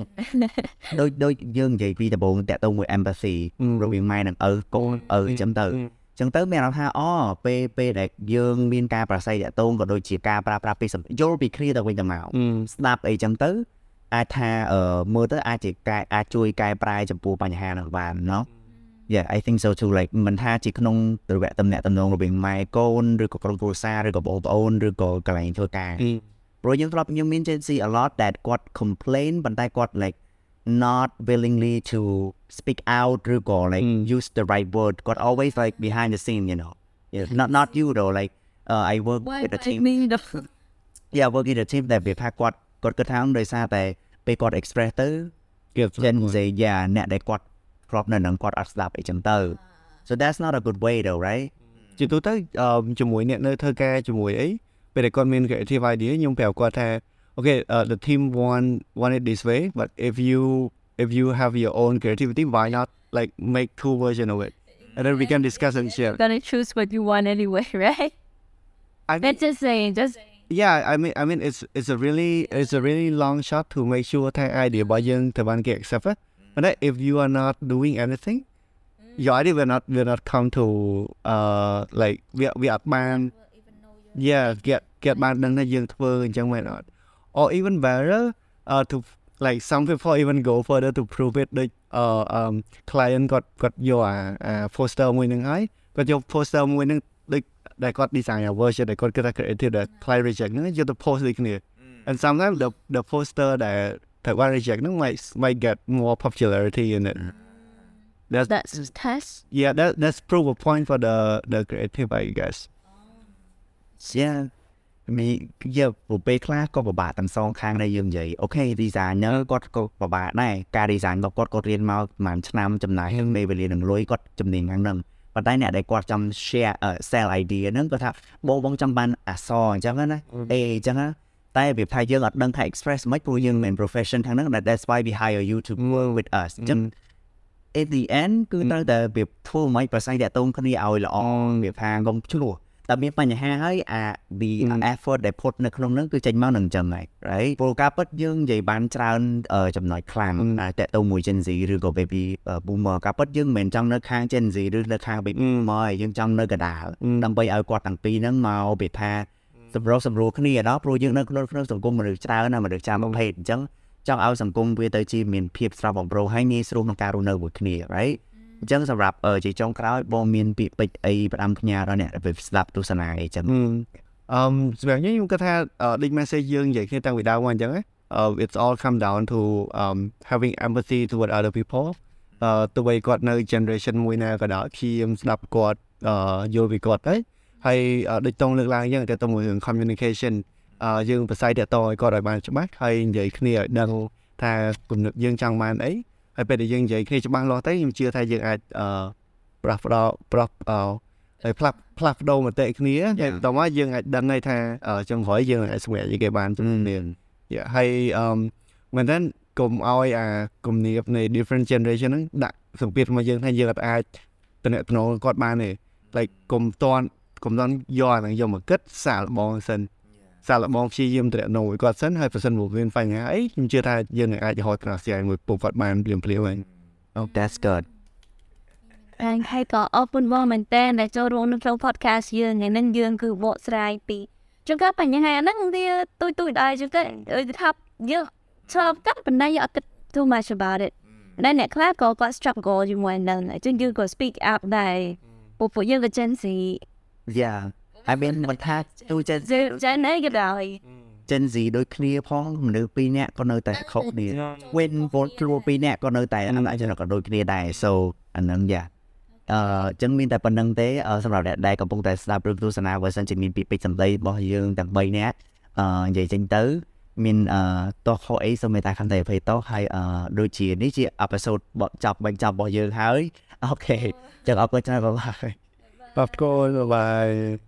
ដូចដូចយើងនិយាយពីដំបូងតាក់ទងមួយ empathy រវាងម៉ែនិងឪកូនឪអញ្ចឹងទៅអញ្ចឹងទៅមានអារម្មណ៍ថាអូពេលពេលដែលយើងមានការប្រស័យតាក់ទងក៏ដូចជាការប្រើប្រាស់ពាក្យសម្ដីយល់ពីគ្នាទៅវិញទៅមកស្ដាប់អីចឹងទៅអាចថាអឺមើលទៅអាចជាកែអាចជួយកែប្រែចំពោះបញ្ហានោះបានណោះ Yeah I think so too like មិនថាជាក្នុងរយៈតំណែងតំណងរវាងម៉ែកូនឬក៏ក្រុមគ្រួសារឬក៏បងប្អូនឬក៏កន្លែងធ្វើការព្រោះយើងធ្លាប់យើងមាន Gen Z a lot that គាត់ complain ប៉ុន្តែគាត់ like not willingly to speak out ឬក៏ like use the right word គាត់ always like behind the scene you know yeah, not not you though like uh, I work Why with a why team me though? yeah work in a team ដែលវាថាគាត់គាត់គិតថាដោយសារតែពេលគាត់ express ទៅ Get Gen Z yeah អ្នកដែលគាត់ ធ្លាប់នៅនឹងគាត់អត់ស្ដាប់អីចឹងទៅ so that's not a good way though right ជាទូទៅអឺជាមួយអ្នកនៅធ្វើការជាមួយអីពេលដែលគាត់មាន creative idea ខ្ញុំប្រាប់គាត់ថា okay uh, the team want want it this way but if you if you have your own creativity why not like make two version of it and then we can discuss and share Gonna choose what you want anyway, right? I mean, Let's just say, just yeah I mean I mean it's it's a really it's a really long shot to make sure ថា idea របស់យើងត្ រូវបានគេ accept ប៉ុន្តែ if you are not doing anything your idea will not will not come to uh like វាវាអត់បាន yeah get get បានដឹងថាយើងធ្វើអញ្ចឹងមែនអត់ or even better uh to like some people even go further to prove it ដូច uh um client គាត់គាត់យកអាអា poster មួយហ្នឹងហើយគាត់យក poster មួយហ្នឹងដូចដែលគាត់ design អា version ដែលគាត់គិតថា creative ដែល client reject ហ្នឹងយកទៅ post ដូចគ្នា and sometimes the the poster ដែ លត្រូវបាន reject ហ្នឹង might might get more popularity in it that's that's test. yeah that that's proof of point for the the creative I guess yeah មានយកប្រពេលខ្លះក៏ពិបាកទាំងសងខាងដែរយើងនិយាយអូខេ designer គាត់ក៏ពិបាកដែរការ design របស់គាត់គាត់រៀនមកប្រហែលឆ្នាំចំណាយពេលវេលានឹងលុយគាត់ជំនាញខាងហ្នឹងប៉ុន្តែអ្នកដែលគាត់ចង់ share uh, sell idea ហ្នឹងគាត់ថាបងបងចង់បានអសអញ្ចឹងណាអេអញ្ចឹងណា តែវាថាយើងអត់ដឹងថា express មិនព្រោះយើងមិន profession ខាងហ្នឹង that's why we hire you to work with us អញ្ចឹង at the end គឺត្រូវតែវាធ្វើមិនប្រស័យតាក់ទងគ្នាឲ្យល្អវាថាកុំឆ្លោះតែមានបញ្ហាហើយអា the effort ដែល put នៅក្នុងហ្នឹងគឺចេញមកនឹងចឹងហើយ right ព្រោះការពិតយើងនិយាយបានច្រើនអឺចំណុចខ្លាំងតែតាក់ទងមួយ Gen Z ឬក៏ baby boomer ការពិតយើងមិនមែនចង់នៅខាង Gen Z ឬនៅខាង baby boomer ទេយើងចង់នៅកណ្ដាលដើម្បីឲ្យគាត់ទាំងពីរហ្នឹងមកវាថា សម្រុះសម្រួលគ្នាដល់ព្រោះយើងនៅក្នុងក្នុងសង្គមមនុស្សច្រើនណាមនុស្សចាំភេទអញ្ចឹងចង់ឲ្យសង្គមវាទៅជាមានភាពស្រស់បំព្រងហើយងាយស្រួលក្នុងការរស់នៅមួយគ្នា right អញ្ចឹងសម្រាប់អឺជាចុងក្រោយបងមានពាក្យពេចន៍អីផ្ដាំផ្ញើដល់អ្នកដែលស្ដាប់ទស្សនាអីចឹងអឺសម្រាប់ខ្ញុំខ្ញុំគិតថាអឺដូច message យើងនិយាយគ្នាតាំងពីដើមមកអញ្ចឹងណាអឺ it's all come down to um having empathy toward other people អឺទោះបីគាត់នៅ generation មួយណាក៏ដោយខ្ញុំស្ដាប់គាត់អឺយល់ពីគាត់ទៅ ហើយអឺដូចតងលើកឡើងអញ្ចឹងតែទៅមួយរឿង communication អឺយើងប្រស័យតាក់ទងឲ្យគាត់ឲ្យបានច្បាស់ហើយនិយាយគ្នាឲ្យដឹងថាគំនិតយើងចង់បានអីហើយពេលដែលយើងនិយាយគ្នាច្បាស់លាស់ទៅខ្ញុំជឿថាយើងអាចអឺប្រោះប្រោប្រោះអឺហើយផ្លាស់ផ្លាស់ប្ដូរមតិគ្នាហើយបន្តមកយើងអាចដឹងហើយថាអឺចុងក្រោយយើងអាចសម្រេចអីគេបានជំនាញយ៉ាហើយអឺមែនតើកុំឲ្យអាគំនាបនៃ different generation ហ្នឹងដាក់សម្ពាធមកយើងថាយើងអាចតំណែងគាត់បានទេ like កុំតន់ កុំតន់យកអាហ្នឹងយកមកគិតសាកល្បងសិនសាកល្បងព្យាយាមតំណងឲ្យគាត់សិនហើយប្រសិនមកមានបញ្ហាអីខ្ញុំជឿថាយើងនឹងអាចរហូតដល់ស្រាយមួយពុកគាត់បានភ្លាមភ្លាមហ្នឹង Oh that's good ហើយហើយក៏អរគុណបងមែនតើដែលចូលរួមនៅក្នុង podcast យើងថ្ងៃនេះយើងគឺបកស្រាយពីជួនកាលបញ្ហាហ្នឹងវាទុយទុយដែរជួនកាលថាយើងឆ្លងកាត់បណ្ដៃអត់គិត too much about it ដែលអ្នកខ្លះក៏គាត់ struggle ជាមួយនឹងអញ្ចឹងយើងក៏ speak up ដែរពួកពួកយើងក៏ Gen Z yeah I mean មិនថា tu Gen Z Gen Gen អីក៏ដោយ Gen Z ដូចគ្នាផងមនុស្សពីរនាក់ក៏នៅតែខុសគ្នា when ពលខ្លួនពីរនាក់ក៏នៅតែអាហ្នឹងអាចក៏ដូចគ្នាដែរ so អាហ្នឹងយ៉ាអឺចឹងមានតែប៉ុណ្្នឹងទេអឺសម្រាប់អ្នកដែលកំពុងតែស្ដាប់រឿងទស្សនា version ជាមានពីពេចសម្ដីរបស់យើងទាំង3នាក់អឺនិយាយចេញទៅមានអឺតោះខុសអីសូមមេត្តាខន្តីអភ័យទោសហើយអឺដូចជានេះជា episode បកចាប់បញ្ចប់របស់យើងហើយអូខេចឹងអរគុណច្រើនបងហើយ Particolare